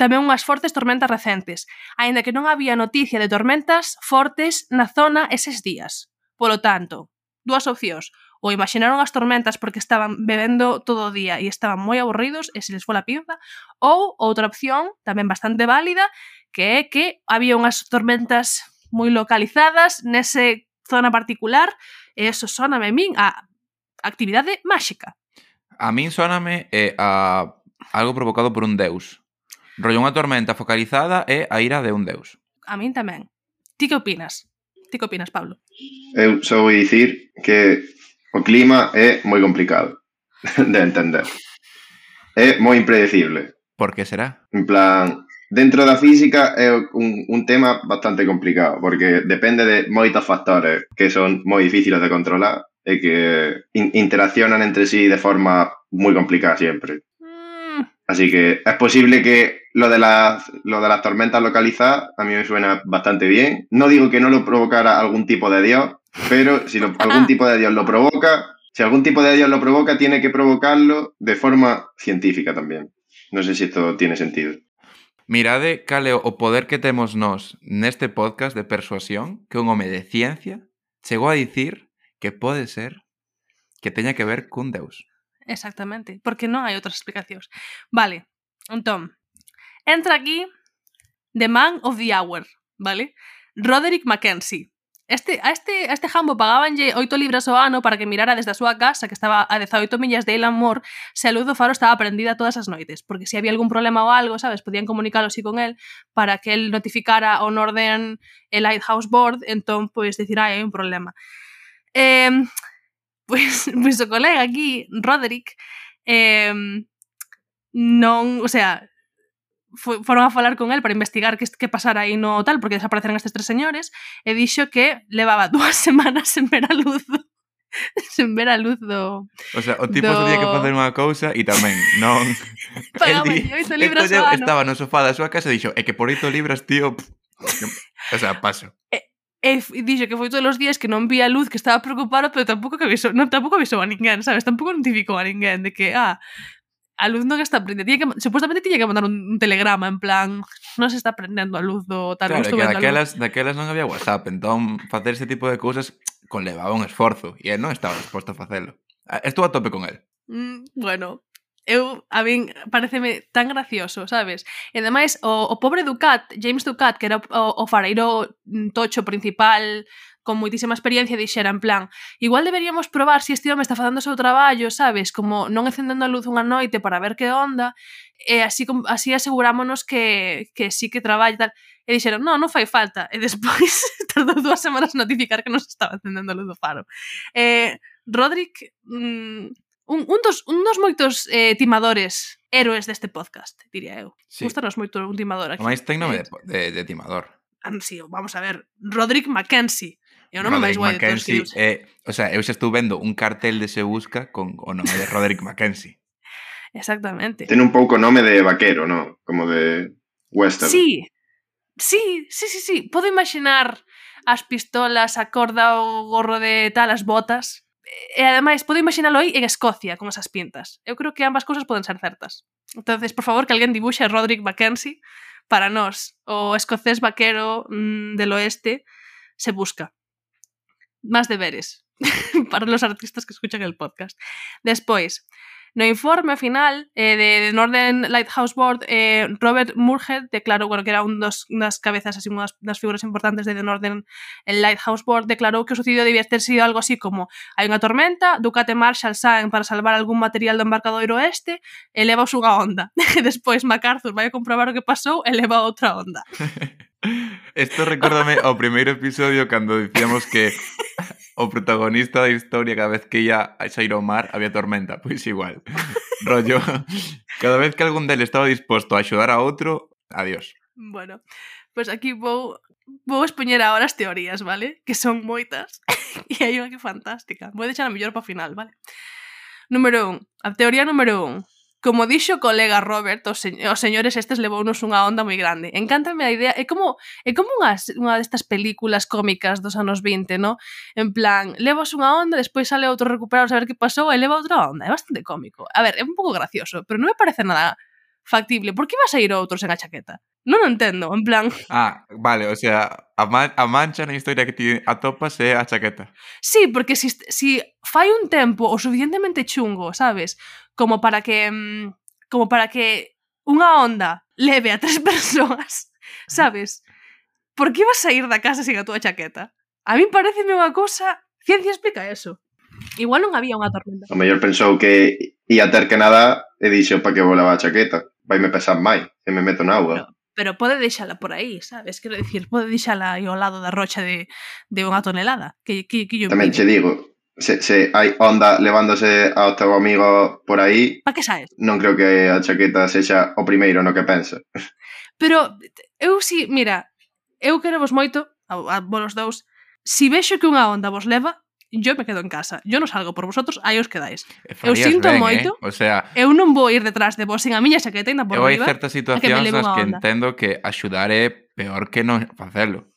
tamén unhas fortes tormentas recentes, aínda que non había noticia de tormentas fortes na zona eses días. Polo tanto, dúas opcións, ou imaginaron as tormentas porque estaban bebendo todo o día e estaban moi aburridos e se les foi a pinza, ou outra opción, tamén bastante válida, que é que había unhas tormentas moi localizadas nese zona particular, e eso sóname a min a actividade máxica. A min soname eh, a algo provocado por un deus. Rollo unha tormenta focalizada e a ira de un deus. A min tamén. Ti que opinas? Ti que opinas, Pablo? Eu só vou dicir que o clima é moi complicado de entender. É moi impredecible. Por que será? En plan, dentro da física é un, un tema bastante complicado, porque depende de moitos factores que son moi difíciles de controlar que in interaccionan entre sí de forma moi complicada siempre. Mm, Así que es posible que lo de las, lo de las tormentas localizadas a mí me suena bastante bien. No digo que no lo provocara algún tipo de dios, pero si lo- algún tipo de dios lo provoca, si algún tipo de dios lo provoca, tiene que provocarlo de forma científica también. No sé si esto tiene sentido. Mirade cal é o poder que temos nós neste podcast de persuasión que un home de ciencia chegou a dicir que pode ser que teña que ver cun deus. Exactamente, porque non hai outras explicacións. Vale, entón, entra aquí The Man of the Hour, vale? Roderick Mackenzie. Este, a, este, a este jambo pagábanlle 8 libras ao ano para que mirara desde a súa casa, que estaba a 18 millas de Elamor, se a luz do faro estaba prendida todas as noites, porque se había algún problema ou algo, sabes, podían comunicalo así con el para que el notificara ao Northern Lighthouse Board, entón, pois, pues, decir, ah, hai un problema. Eh, pois, pois o colega aquí, Roderick, eh, non, o sea, foron a falar con el para investigar que, que pasara aí no tal, porque desapareceron estes tres señores, e dixo que levaba dúas semanas sen ver a luz do, sen ver a luz do... O sea, o tipo do... tenía que facer unha cousa e tamén non... Pagaba 18 libras ao ano. Estaba no sofá da súa casa e dixo, é que por 8 libras, tío... Pff, o sea, paso. E, f- dixo que foi todos os días que non vía luz, que estaba preocupado, pero tampouco que avisou, non tampouco avisou a ninguén, sabes? Tampouco notificou a ninguén de que, ah, a luz non está prendendo. Tiña que, supostamente tiña que mandar un, un telegrama en plan, non se está prendendo a luz do tal, Claro, que daquelas, daquelas non había WhatsApp, entón facer ese tipo de cousas conlevaba un esforzo e el non estaba disposto a facelo. Ah, Estou a tope con el. Mm, bueno, eu a min pareceme tan gracioso, sabes? E ademais o, o pobre Ducat, James Ducat, que era o, o fareiro mm, tocho principal con moitísima experiencia dixera en plan, igual deberíamos probar se si este home está facendo o seu traballo, sabes, como non encendendo a luz unha noite para ver que onda, e así así asegurámonos que que sí que traballa tal. E dixeron, non, non fai falta. E despois tardou dúas semanas notificar que non se estaba encendendo a luz do faro. Eh, Roderick mm, un, un, dos, un dos moitos eh, timadores héroes deste podcast, diría eu. Sí. Gustanos moito un timador aquí. O máis ten nome de, eh, de, de timador. Ah, sí, vamos a ver, Roderick Mackenzie. É o nome máis guai de todos eh, O sea, eu xa estou vendo un cartel de Se Busca con o nome de Roderick Mackenzie. Exactamente. Ten un pouco nome de vaquero, no? Como de western. Sí, sí, sí, sí, sí. Podo imaginar as pistolas, a corda, o gorro de tal, as botas. E ademais, podo imaginalo aí en Escocia, con esas pintas. Eu creo que ambas cousas poden ser certas. entonces por favor, que alguén dibuxe a Roderick Mackenzie para nós. O escocés vaquero mmm, del oeste se busca. Más deberes para los artistas que escuchan el podcast. Despois, No informe final eh, de Northern Lighthouse Board, eh, Robert Murhead declarou, bueno, que era un dos, das cabezas así, unas, das figuras importantes de The Northern Lighthouse Board, declarou que o sucedido debía ter sido algo así como hai unha tormenta, Ducate Marshall saen para salvar algún material do embarcadoiro oeste, eleva unha onda. E despois MacArthur vai a comprobar o que pasou, eleva outra onda. Isto recórdame ao primeiro episodio cando dicíamos que o protagonista da historia cada vez que ia a sair ao mar había tormenta, pois igual. Rollo, cada vez que algún deles estaba disposto a axudar a outro, adiós. Bueno, pois aquí vou vou expoñer agora as teorías, vale? Que son moitas e hai unha que fantástica. Vou deixar a mellor para o final, vale? Número 1. A teoría número 1. Como dixo o colega Robert, os, se os señores estes levounos unha onda moi grande. Encántame a idea, é como é como unha, unha destas películas cómicas dos anos 20, no? En plan, levas unha onda, despois sale outro recuperado a saber que pasou e leva outra onda. É bastante cómico. A ver, é un pouco gracioso, pero non me parece nada factible. Por que vas a ir outros en a chaqueta? Non o entendo, en plan... Ah, vale, o sea, a, man a mancha na historia que ti atopas é a chaqueta. Sí, porque si, si fai un tempo o suficientemente chungo, sabes? Como para que mm, como para que unha onda leve a tres persoas, sabes? Por que vas a ir da casa sin a túa chaqueta? A min pareceme unha cosa... Ciencia explica eso. Igual non había unha tormenta. O mellor pensou que ia ter que nada e dixo para que volaba a chaqueta. Vai me pesar máis e me meto na auga. Pero pode deixala por aí, sabes? Quero dicir, pode deixala aí ao lado da rocha de, de unha tonelada. Que, que, que yo Tamén che digo, Se, se, hai onda levándose ao teu amigo por aí. Pa que saes? Non creo que a chaqueta sexa o primeiro no que penso. Pero eu si, mira, eu quero vos moito, a, a vos dous, si vexo que unha onda vos leva, yo me quedo en casa, yo non salgo por vosotros, aí os quedáis. Eh, Farías eu sinto ben, eh? moito, eh? o sea, eu non vou ir detrás de vos sin a miña chaqueta ainda por eu riba. Hai certas situacións nas que onda. entendo que axudar é peor que non facelo.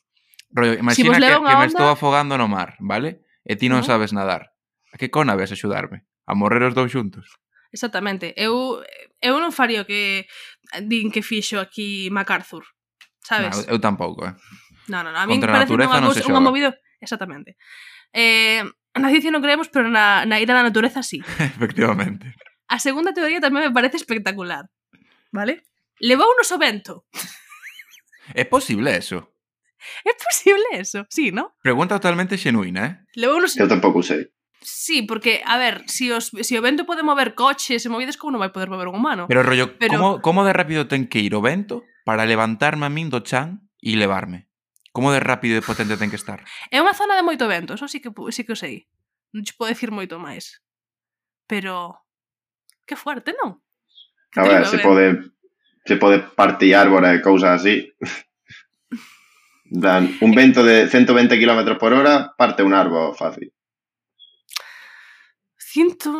Rollo, imagina si que, que onda... me estou afogando no mar, vale? e ti non sabes nadar. A que cona ves axudarme? A morrer os dous xuntos. Exactamente. Eu eu non faría o que din que fixo aquí MacArthur, sabes? No, eu tampouco, eh. No, no, no. A mí Contra parece unha, non cosa, unha movida... Exactamente. Eh, na ciencia non creemos, pero na, na ira da natureza sí. Efectivamente. A segunda teoría tamén me parece espectacular. Vale? Levou nos o vento. É posible eso? É posible eso, sí, ¿no? Pregunta totalmente xenuína, eh? Levo unos... Eu tampouco sei. Sí, porque, a ver, si os, si o vento pode mover coches e movides, como non vai poder mover un humano? Pero rollo, Pero... Como, como de rápido ten que ir o vento para levantarme a min do chan e levarme? Como de rápido e potente ten que estar? É unha zona de moito vento, eso sí que, sí que o sei. Non te podo decir moito máis. Pero... Que fuerte, non? Que a ver, se pode, se pode partir árbores e cousas así. Dan, un vento de 120 km por hora parte un árbol fácil. Sinto...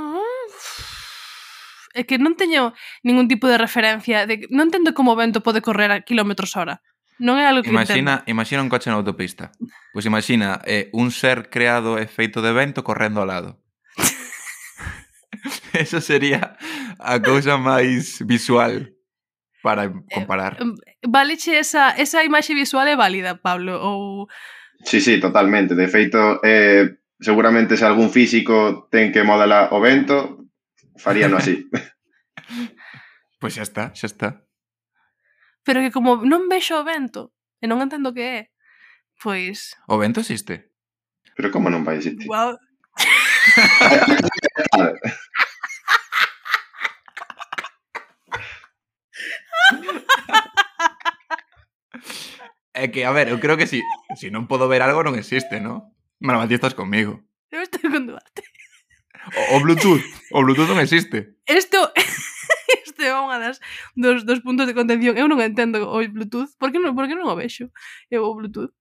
É que non teño ningún tipo de referencia de non entendo como o vento pode correr a kilómetros hora. Non é algo que imagina, entendo. imagina un coche na autopista. Pois pues imagina eh, un ser creado e feito de vento correndo ao lado. Eso sería a cousa máis visual para eh, comparar. Mm, vale valeche esa, esa imaxe visual é válida, Pablo? Ou... Sí, sí, totalmente. De feito, eh, seguramente se algún físico ten que modelar o vento, faríano así. pois pues xa está, xa está. Pero que como non vexo o vento, e non entendo que é, pois... O vento existe. Pero como non vai existir? Wow. É que, a ver, eu creo que si, si non podo ver algo non existe, ¿no? Bueno, Mati, estás conmigo. Eu estou con Duarte. O, o Bluetooth, o Bluetooth non existe. Isto este é unha das dos, dos puntos de contención. Eu non entendo o Bluetooth, por que non, por que non o vexo? Eu o Bluetooth.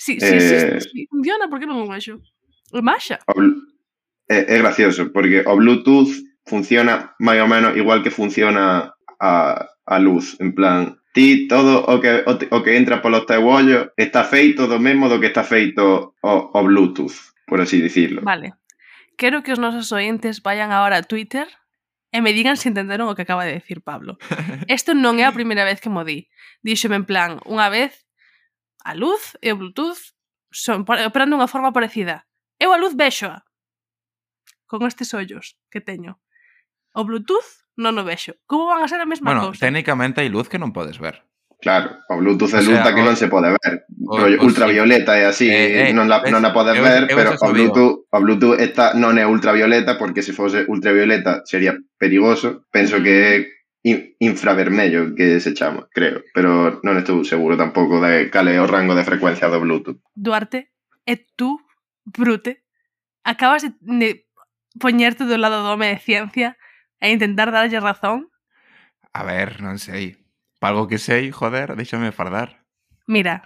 Si, si eh... existe, si funciona, por que non o vexo? O Masha. É, eh, é gracioso, porque o Bluetooth funciona máis ou menos igual que funciona a a luz, en plan, ti todo o que, o, o que entra polos teu ollo está feito do mesmo do que está feito o, o Bluetooth, por así dicirlo. Vale. Quero que os nosos ointes vayan agora a Twitter e me digan se entenderon o que acaba de decir Pablo. Isto non é a primeira vez que mo di. Díxome en plan, unha vez, a luz e o Bluetooth son operando unha forma parecida. Eu a luz vexoa con estes ollos que teño. O Bluetooth non o vexo. Como van a ser a mesma bueno, cousa? Bueno, técnicamente hai luz que non podes ver. Claro, o Bluetooth é luz da que o, non se pode ver. O, Rollo o, ultravioleta é así, eh, eh, non, la, ves, non a podes eu, ver, eu, pero o Bluetooth, o Bluetooth esta non é ultravioleta porque se fose ultravioleta sería perigoso. Penso que é infravermello que se chama, creo, pero non estou seguro tampouco de cal é o rango de frecuencia do Bluetooth. Duarte, e tú, Brute, acabas de poñerte do lado do home de ciencia e intentar darlle razón? A ver, non sei. Palgo que sei, joder, déxame fardar. Mira,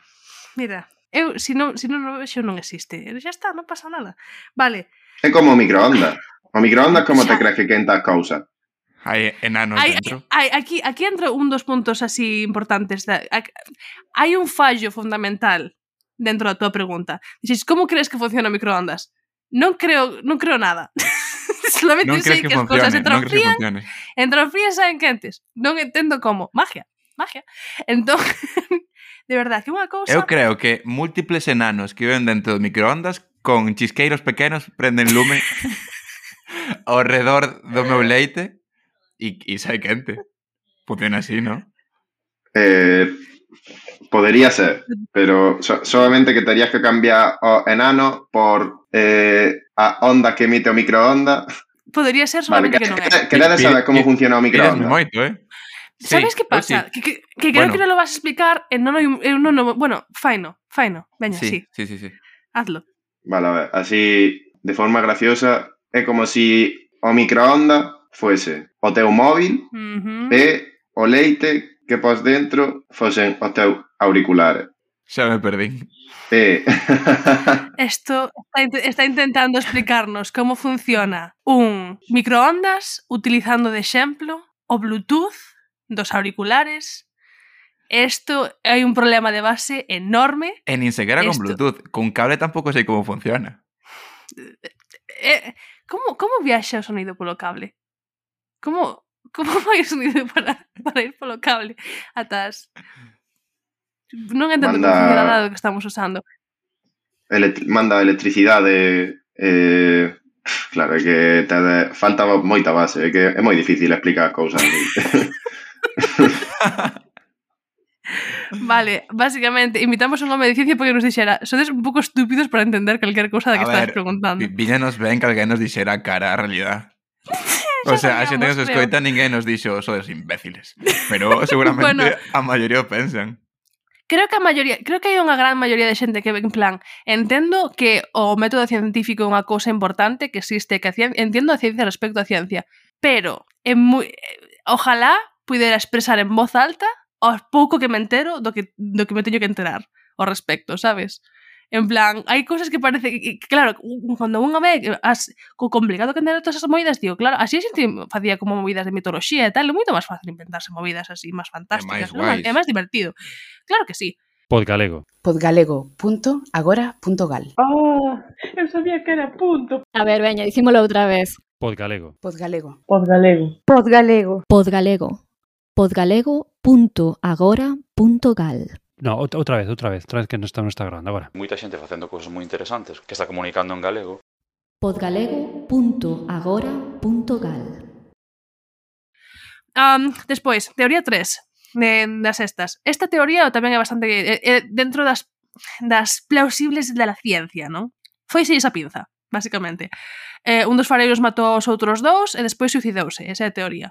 mira, eu, se non, se non o vexo, non existe. Eu, xa está, non pasa nada. Vale. É como o microondas. O microondas como xa. te crees que quenta as cousas? Hai enanos hai, dentro. Hai, aquí, aquí entra un dos puntos así importantes. Da, hai un fallo fundamental dentro da tua pregunta. Dixes, como crees que funciona o microondas? Non creo, non creo nada. Solamente non sei que, que as cousas entrofrían, entrofrían saen quentes. Non entendo como. Magia, magia. Entón, de verdade, que unha cousa... Eu creo que múltiples enanos que viven dentro do microondas con chisqueiros pequenos prenden lume ao redor do meu leite e, e sai quente. Funciona así, non? Eh, Podería ser, pero so solamente que terías que cambiar o enano por eh, a onda que emite o microonda. Podería ser solamente vale, que, que non é. Que, Querades saber como funciona o microonda. Moito, eh? Sabes sí, que pasa? Sí. Que, que, que creo bueno. que non lo vas a explicar e non, eu non, non bueno, faino, faino. Veña, sí, sí. Sí, sí, sí. Hazlo. Vale, a ver, así de forma graciosa é como si o microonda fuese o teu móvil uh -huh. e o leite que pos dentro fosen os teus auriculares. Xa me perdín. Sí. Esto está, está intentando explicarnos como funciona un microondas utilizando de exemplo o Bluetooth dos auriculares. Esto hai un problema de base enorme. E nin sequera con Esto... Bluetooth. Con cable tampouco sei como funciona. Eh, eh como, como viaxa o sonido polo cable? Como, como vai o sonido para, para ir polo cable atrás? Non entendo manda... que do que estamos usando. Ele... Manda electricidade... Eh... Claro, é que te... falta moita base, é que é moi difícil explicar as cousas. Vale, basicamente, invitamos a un home de ciencia porque nos dixera sodes un pouco estúpidos para entender calquer cousa da que estás preguntando. Viñanos ben que alguén nos dixera cara a realidad. o sea, a xente que nos escoita ninguén nos dixo sodes imbéciles. Pero seguramente bueno, a maioría o pensan creo que a maioría, creo que hai unha gran maioría de xente que en plan, entendo que o método científico é unha cousa importante que existe, que a ciencia, entendo a ciencia respecto á ciencia, pero en moi, eh, ojalá pudera expresar en voz alta o pouco que me entero do que, do que me teño que enterar ao respecto, sabes? En plan, hai cousas que parece que, claro, cando unha ve as, co complicado que entender todas esas movidas, digo, claro, así a xente facía como movidas de mitoloxía e tal, é moito máis fácil inventarse movidas así máis fantásticas, é máis, ¿no? é máis divertido. Claro que sí. Podgalego. Podgalego.agora.gal Oh, ah, eu sabía que era punto. A ver, veña, dicímolo outra vez. Podgalego. Podgalego. Podgalego. Podgalego. Podgalego. Podgalego.agora.gal No, outra vez, outra vez, outra vez que non está, non está grande agora. Moita xente facendo cousas moi interesantes que está comunicando en galego. podgalego.agora.gal um, Despois, teoría 3 de, das estas. Esta teoría tamén é bastante é, é dentro das das plausibles da ciencia, non? Foi se esa pinza, basicamente. Eh, un dos fareiros matou aos outros dous e despois suicidouse, esa é a teoría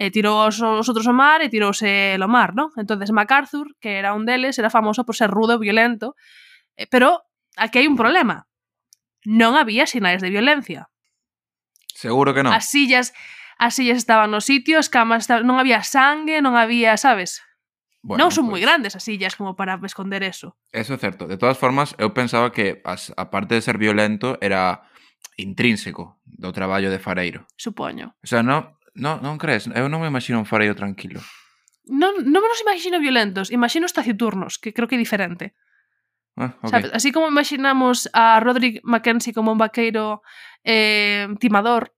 e tirou os, os outros ao mar e tirouse ao mar, non? Entonces MacArthur, que era un deles, era famoso por ser rudo e violento, eh, pero aquí hai un problema. Non había sinais de violencia. Seguro que non. As sillas, as sillas estaban no sitio, as camas estaban, non había sangue, non había, sabes? Bueno, non son pues, moi grandes as sillas como para esconder eso. Eso é certo. De todas formas, eu pensaba que as, aparte de ser violento era intrínseco do traballo de Fareiro. Supoño. O sea, no, Non, non crees? Eu non me imagino un fareo tranquilo. Non, non me los imagino violentos, imagino os taciturnos, que creo que é diferente. Ah, okay. Sabes? Así como imaginamos a Roderick Mackenzie como un vaqueiro eh, timador,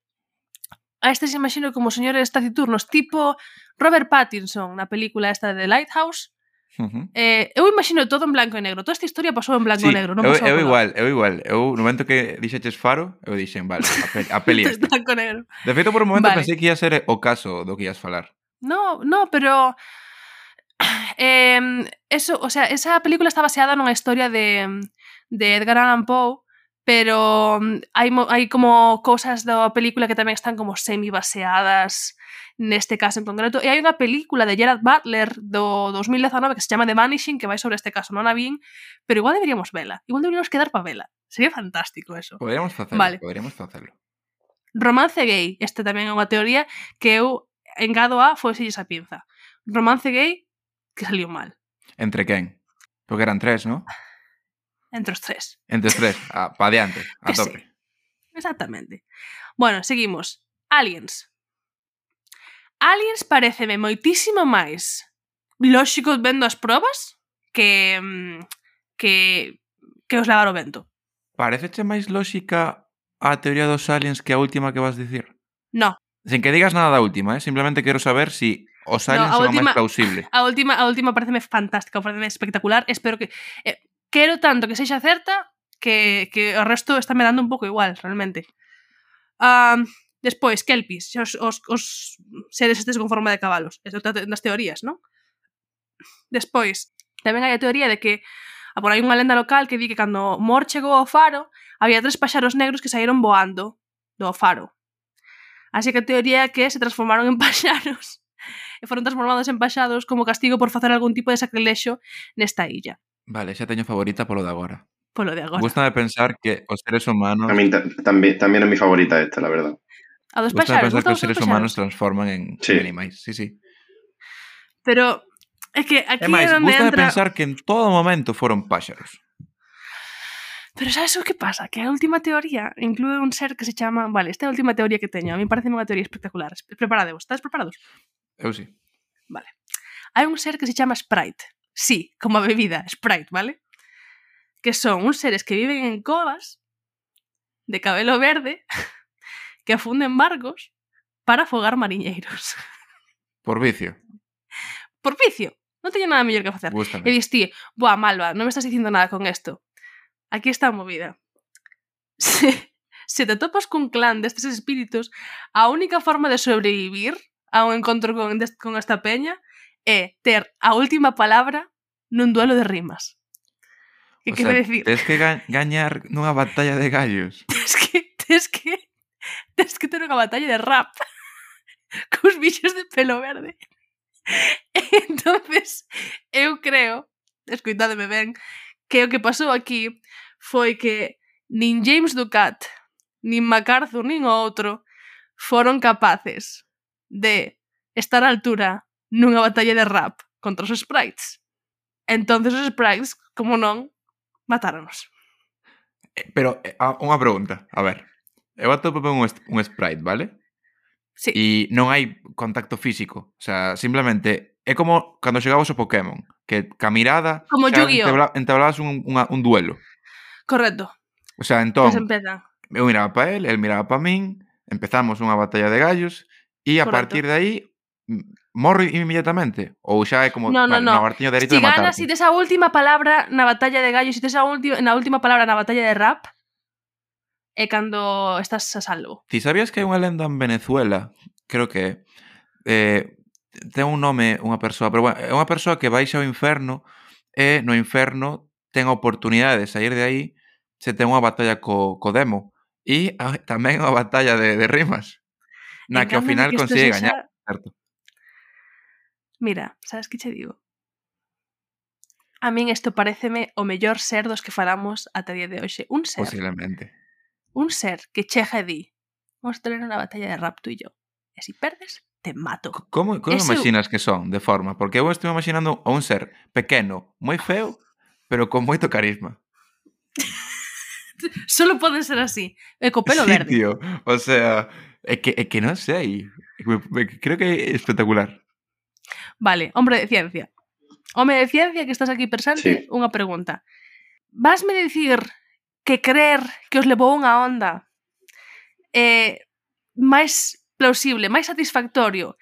a este se imagino como señores taciturnos, tipo Robert Pattinson na película esta de The Lighthouse, Uh -huh. eh, eu imagino todo en blanco e negro Toda esta historia pasou en blanco sí, e negro non eu, eu igual, eu igual Eu no momento que dixeches faro Eu dixen, vale, a, pe a peli esta blanco negro. De feito, por un momento vale. pensei que ia ser eh, o caso do que ias falar No, no, pero eh, eso, o sea, esa película está baseada nunha historia de, de Edgar Allan Poe pero mm, hai, hai como cousas da película que tamén están como semi baseadas neste caso en concreto. E hai unha película de Gerard Butler do 2019 que se chama The Vanishing que vai sobre este caso, non a vin, pero igual deberíamos vela. Igual deberíamos quedar para vela. Sería fantástico eso. Poderíamos facelo, vale. poderíamos facelo. Romance gay, este tamén é unha teoría que eu engado a foi esa pinza. Romance gay que saliu mal. Entre quen? Porque eran tres, non? Entre os tres. Entre os tres, a, pa diante, a que tope. Sí. Exactamente. Bueno, seguimos. Aliens. Aliens pareceme moitísimo máis lóxico vendo as probas que mm, que que os lavar o vento. Pareceche máis lóxica a teoría dos aliens que a última que vas dicir? No. Sen que digas nada da última, eh? simplemente quero saber si os aliens no, son última, máis plausible. A última, a última pareceme fantástica, pareceme espectacular. Espero que... Eh, quero tanto que sexa certa que, que o resto está me dando un pouco igual, realmente. Um, Despois, kelpis, os, os, os seres estes con forma de cabalos. Isto das teorías, non? Despois, tamén hai a teoría de que a por aí unha lenda local que di que cando Mor chegou ao faro, había tres paxaros negros que saíron voando do faro. Así que a teoría é que se transformaron en paxaros e foron transformados en paxados como castigo por facer algún tipo de sacrilexo nesta illa. Vale, xa teño favorita polo de agora. Polo de agora. Gústame pensar que os seres humanos... A mí tamén, tamén é mi favorita esta, la verdad. A dos paxaros. Gusta que os seres paxaros. humanos transforman en, sí. en animais. Sí, sí. Pero é que aquí é, máis, é onde gusta entra... pensar que en todo momento foron páxaros. Pero sabes o que pasa? Que a última teoría inclúe un ser que se chama... Vale, esta é a última teoría que teño. A mí parece unha teoría espectacular. Preparadevos. Estás preparados? Eu sí. Vale. Hai un ser que se chama Sprite. Sí, como a bebida, Sprite, vale? Que son uns seres que viven en covas de cabelo verde que afunden barcos para afogar mariñeiros. Por vicio. Por vicio. Non teño nada mellor que facer. Bústame. E diste, boa, Malva, non me estás dicindo nada con isto. Aquí está a movida. Se, se te topas cun clan destes espíritus, a única forma de sobrevivir a un encontro con, des, con esta peña é ter a última palabra nun duelo de rimas. Que o quere sea, decir? Tens que ga gañar nunha batalla de gallos. Tens que, tens que tens que ter unha batalla de rap cos bichos de pelo verde. entonces eu creo, escoitádeme ben, que o que pasou aquí foi que nin James Ducat, nin MacArthur, nin o outro foron capaces de estar á altura nunha batalla de rap contra os sprites. Entonces os sprites, como non, matáronos. Eh, pero eh, unha pregunta, a ver eu atopo un, un sprite, vale? Sí. E non hai contacto físico. O sea, simplemente é como cando chegabas ao Pokémon, que ca mirada como xa, Yu-Gi-Oh. Entabla, entablabas un, un, un duelo. Correcto. O sea, entón, pues eu miraba para él, él miraba para min, empezamos unha batalla de gallos e a Correcto. partir de aí morre inmediatamente ou xa é como no, no, vale, no. no dereito si de matar. Si si tes a última palabra na batalla de gallos, si tes a última na última palabra na batalla de rap, é cando estás a salvo. Ti sabías que hai unha lenda en Venezuela? Creo que eh, ten un nome unha persoa, pero bueno, é unha persoa que baixa ao inferno e no inferno ten a oportunidade de sair de aí se ten unha batalla co, co demo e a, tamén unha batalla de, de rimas na que ao final que consigue esa... gañar, certo? Mira, sabes que che digo? A min isto pareceme o mellor ser dos que falamos ata día de hoxe. Un ser. Posiblemente. Un ser que chega e di vamos tener unha batalla de rap tú e yo. E se si perdes, te mato. Como, como Ese... imaginas que son de forma? Porque eu estou imaginando a un ser pequeno, moi feo, pero con moito carisma. Solo poden ser así. E co pelo sí, verde. Tío. O sea, é que, é que non sei. Creo que é espectacular. Vale, hombre de ciencia. Home de ciencia que estás aquí presente, sí. unha pregunta. Vasme dicir que crer que os levou unha onda eh, máis plausible, máis satisfactorio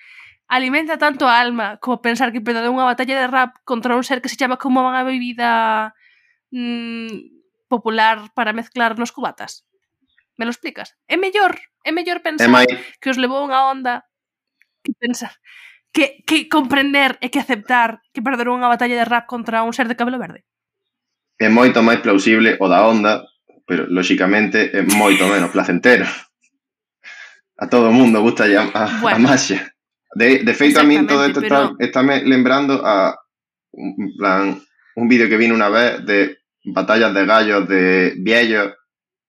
alimenta tanto a alma como pensar que perdeu unha batalla de rap contra un ser que se chama como unha bebida mm, popular para mezclar nos cubatas. Me lo explicas? É mellor, é mellor pensar Am que os levou unha onda que pensar que, que comprender e que aceptar que perder unha batalla de rap contra un ser de cabelo verde. É moito máis plausible o da onda, pero lóxicamente é moito menos placentero. A todo o mundo gusta a, a, a Bueno. maxia. De, de feito, a min todo isto Exactamente, está, está me lembrando a un plan un vídeo que vino unha vez de batallas de gallos de viellos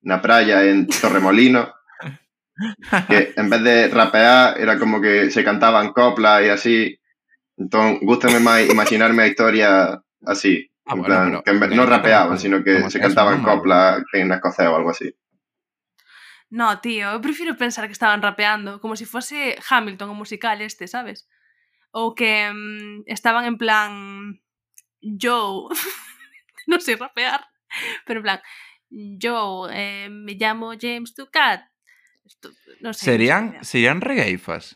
na praia en Torremolino que en vez de rapear era como que se cantaban coplas e así entón gústame máis imaginarme a historia así Ah, en bueno, plan, pero- que en vez, eso rapeaban, sino que se cantaban non, coplas en escocés ou algo así. No, tío, eu prefiro pensar que estaban rapeando como si fose Hamilton o musical este, sabes? Ou que mm, estaban en plan yo, non sei rapear, pero en plan yo eh, me llamo James Ducat. Sei, Serían, non sei serían regaifas.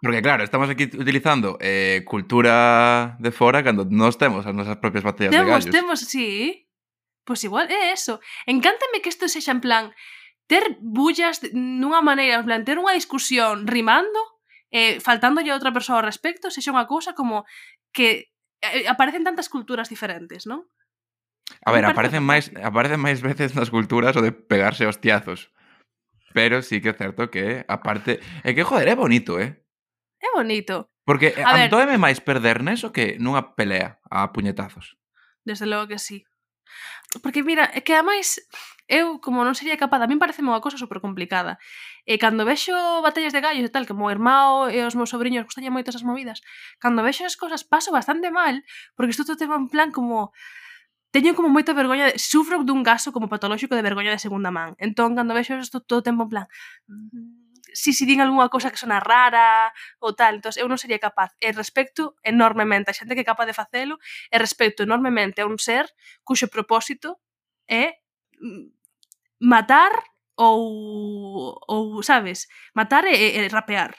Porque claro, estamos aquí utilizando eh, cultura de fora cando nos temos as nosas propias batallas temos, de gallos. Temos, sí. Pois igual é eso. Encántame que isto sexa en plan ter bullas nunha maneira, en plan ter unha discusión rimando, eh, faltándolle a outra persoa ao respecto, sexa unha cousa como que eh, aparecen tantas culturas diferentes, non? A ver, aparecen máis aparecen máis veces nas culturas o de pegarse hostiazos. Pero sí que é certo que, aparte... É que, joder, é bonito, eh? É bonito. Porque eh, a ver... máis perder neso que nunha pelea a puñetazos. Desde logo que sí. Porque mira, é que ademais eu como non sería capaz, a min parece unha cosa super complicada. E cando vexo batallas de gallos e tal, que o meu irmão e os meus sobrinhos gustanlle moito esas movidas, cando vexo as cousas paso bastante mal, porque isto todo en plan como teño como moita vergoña, de, sufro dun gaso como patolóxico de vergoña de segunda man. Entón, cando vexo isto todo o tempo en plan mm, si, si din algunha cousa que sona rara ou tal, entón eu non sería capaz. E respecto enormemente a xente que é capaz de facelo e respecto enormemente a un ser cuxo propósito é mm, matar ou, ou sabes, matar e, e rapear.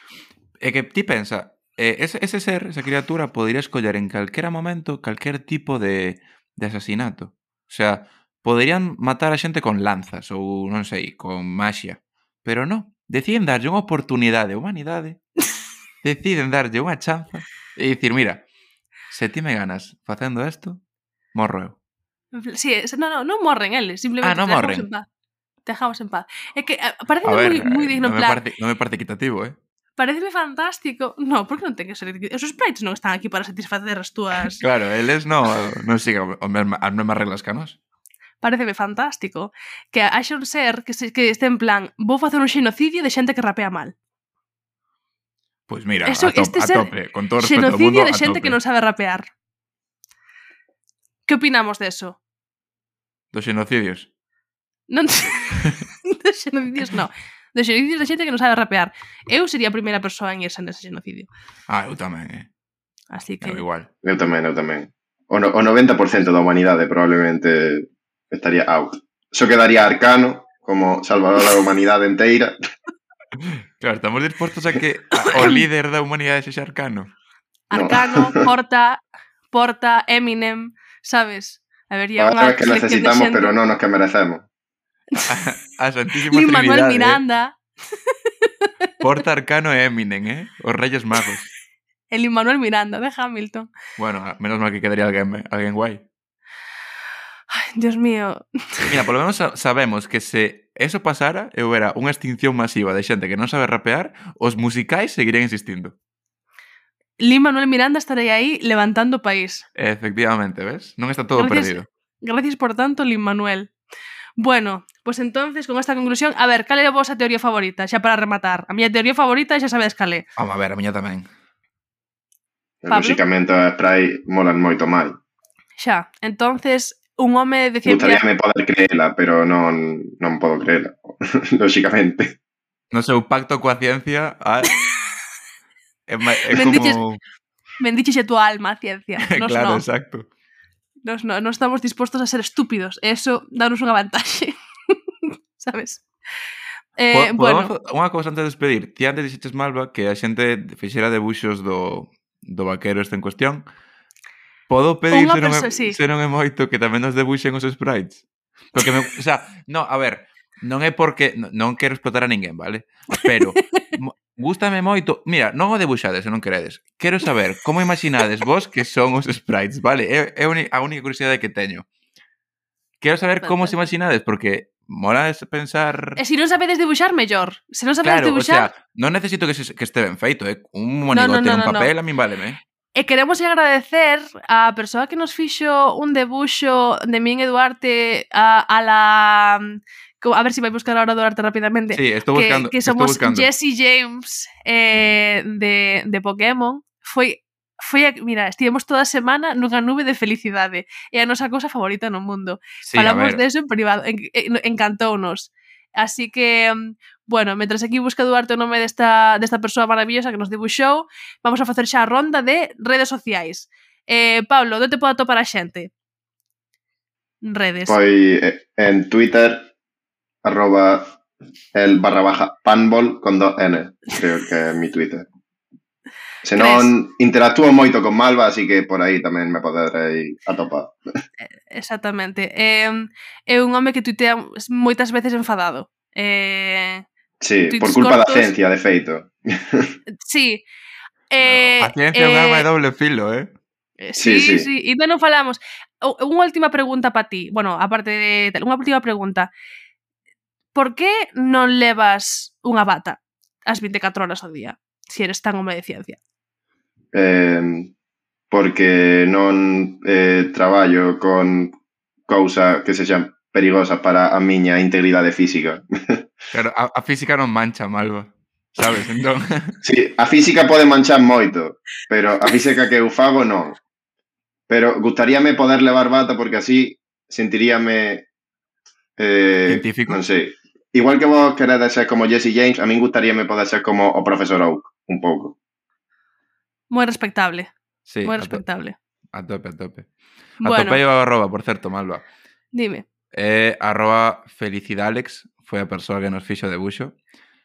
E que ti pensa, ese, ese ser, esa criatura, podría escoller en calquera momento calquer tipo de, de asasinato. O sea, poderían matar a xente con lanzas ou, non sei, con maxia. Pero non, deciden darlle unha oportunidade a humanidade, deciden darlle unha chanza e dicir, mira, se ti me ganas facendo isto, morro eu. Sí, no, no, non morren eles, simplemente ah, non morren. en paz. Te dejamos en paz. É que ah, parece moi, moi eh, digno no plan. Parece, non me parece equitativo, eh? Pareceme fantástico. No, porque non ten que ser equitativo. Os sprites non están aquí para satisfacer as túas... claro, eles non, non siguen as mesmas reglas que a nós pareceme fantástico que haxa un ser que, se, que este en plan vou facer un xenocidio de xente que rapea mal. Pois pues mira, Eso, a, top, este a tope, con todo respeto ao mundo, de xente que non sabe rapear. Que opinamos deso? Dos xenocidios? Non, dos xenocidios no. dos xenocidios de xente que non sabe rapear. Eu sería a primeira persoa en irse nese xenocidio. Ah, eu tamén, eh. Así que... Eu igual. Eu tamén, eu tamén. O, no, o 90% da humanidade probablemente estaría out. Eso quedaría arcano, como salvador a la humanidad entera. Claro, estamos dispuestos a que o líder da humanidad es arcano. Arcano. Porta, Porta, Eminem, ¿sabes? Habría Ahora una es que necesitamos, pero no nos que merecemos. A, a Manuel ¿eh? Miranda. Porta, Arcano e Eminem, ¿eh? O Reyes Magos. El Immanuel Miranda de Hamilton. Bueno, menos mal que quedaría alguien, alguien guay. Ai, Dios mío. Mira, polo menos sabemos que se eso pasara e houbera unha extinción masiva de xente que non sabe rapear, os musicais seguirían existindo. Lin Manuel Miranda estarei aí levantando o país. Efectivamente, ves? Non está todo gracias, perdido. Gracias por tanto, Lin Manuel. Bueno, pues entonces, con esta conclusión, a ver, cal é a vosa teoría favorita, xa para rematar? A miña teoría favorita xa sabedes cal é. Vamos a ver, a miña tamén. Pablo? Lóxicamente, a Spray molan moito máis. Xa, entonces, un home de ciencia... Gustaríame poder creela, pero non, non podo creela, lóxicamente. No seu pacto coa ciencia Ah, é, é bendiches, como... Bendiches a tua alma, ciencia. Nos claro, no. exacto. Nos no, non estamos dispostos a ser estúpidos. Eso danos unha vantaxe. Sabes? Eh, bueno. Unha cousa antes de despedir. Ti antes dixetes, Malva, que a xente fixera debuxos do, do vaquero este en cuestión. Podo pedir se non, é, sí. se non é moito que tamén nos debuxen os sprites? Porque me, o sea, no, a ver, non é porque non quero explotar a ninguén, vale? Pero gústame moito. Mira, non o debuxades, se non queredes. Quero saber como imaginades vos que son os sprites, vale? É, é a única curiosidade que teño. Quero saber como se imaginades porque mola pensar... E se non sabedes debuxar mellor. Se non sabedes claro, dibuxar... Claro, o sea, non necesito que, se, que este ben feito, eh? Un monigote, no, no, no, un papel, no. a min váleme. Eh. E queremos agradecer á persoa que nos fixo un debuxo de min e Duarte a, a la a ver se si vai buscar ahora Duarte rapidamente. Sí, estou buscando. Que, que somos Jesse James eh, de, de Pokémon. Foi foi a, mira, estivemos toda a semana nunha nube de felicidade. É a nosa cousa favorita no mundo. Sí, Falamos deso en privado, en, en, encantounos. Así que mm, Bueno, mentras aquí busca Duarte o nome desta, desta persoa maravillosa que nos dibuixou, vamos a facer xa a ronda de redes sociais. Eh, Pablo, onde te pode atopar a xente? Redes. Foi eh, en Twitter, arroba el barra baja panbol con do N, creo que é mi Twitter. Se non interactúo moito con Malva, así que por aí tamén me poderei atopar. Eh, exactamente. Eh, é un home que tuitea moitas veces enfadado. Eh, Sí, por culpa cortos. da ciencia, de feito. Sí. Eh, a ciencia é eh, un arma de doble filo, eh? eh sí, sí, sí. sí. E non falamos. Unha última pregunta para ti. Bueno, aparte de... Unha última pregunta. Por que non levas unha bata as 24 horas ao día? Se si eres tan home de ciencia. Eh, porque non eh, traballo con cousa que sexan perigosa para a miña integridade física. Claro, a, a física non mancha, Malva. Sabes, entón... Sí, a física pode manchar moito, pero a física que eu fago non. Pero gustaríame poder levar bata porque así sentiríame... Eh, Científico. Non sei. Igual que vos queredes ser como Jesse James, a min gustaríame poder ser como o profesor Oak, un pouco. Moi respectable. Sí, Moi respectable. A tope, a tope. A bueno. tope eu arroba, por certo, Malva. Dime. Eh, arroba felicidalex foi a persoa que nos fixo o debuxo.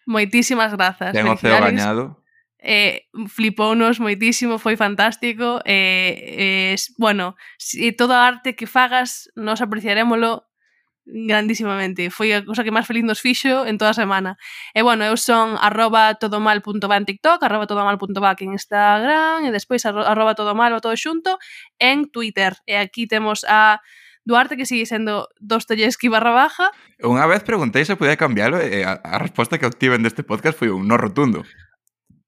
Moitísimas grazas. Ten o ceo gañado. Eh, flipounos moitísimo, foi fantástico. Eh, eh, bueno, si toda a arte que fagas, nos apreciarémolo grandísimamente. Foi a cosa que máis feliz nos fixo en toda a semana. E bueno, eu son arroba todomal.va en TikTok, arroba todomal.va en Instagram, e despois arroba todomal todo xunto en Twitter. E aquí temos a Duarte, que sigue sendo Dostoyevsky barra baja. Unha vez preguntei se podía cambialo e a, a resposta que obtiven deste podcast foi un no rotundo.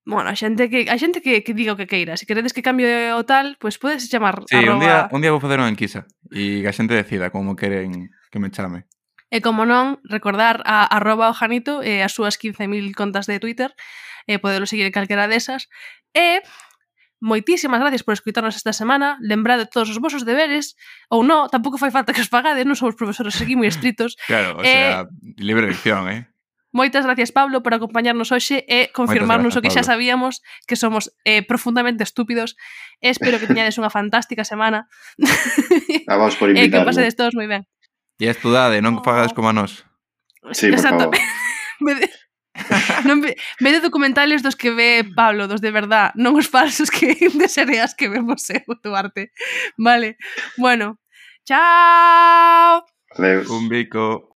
Bueno, a xente que a xente que, que diga o que queira. Se queredes que cambie o tal, pois pues podes chamar sí, arroba... un día, un día vou facer unha enquisa e a xente decida como queren que me chame. E como non, recordar a arroba ojanito e as súas 15.000 contas de Twitter e podelo seguir en calquera desas. E Moitísimas gracias por escutarnos esta semana. Lembrade todos os vosos deberes ou non, tampouco fai falta que os pagades, non somos profesores aquí moi estritos. claro, o eh, sea, libre elección, eh. Moitas gracias, Pablo, por acompañarnos hoxe e confirmarnos gracias, o que xa Pablo. sabíamos que somos eh, profundamente estúpidos. Espero que teñades unha fantástica semana. Vamos por invitarme. E que pasedes todos moi ben. E estudade, non oh. pagades como a nós. Sí, por favor. non ve, vede documentales dos que ve Pablo, dos de verdad, non os falsos que desearías que vemos eu, Duarte. Vale, bueno. Chao! Adeus. Un bico.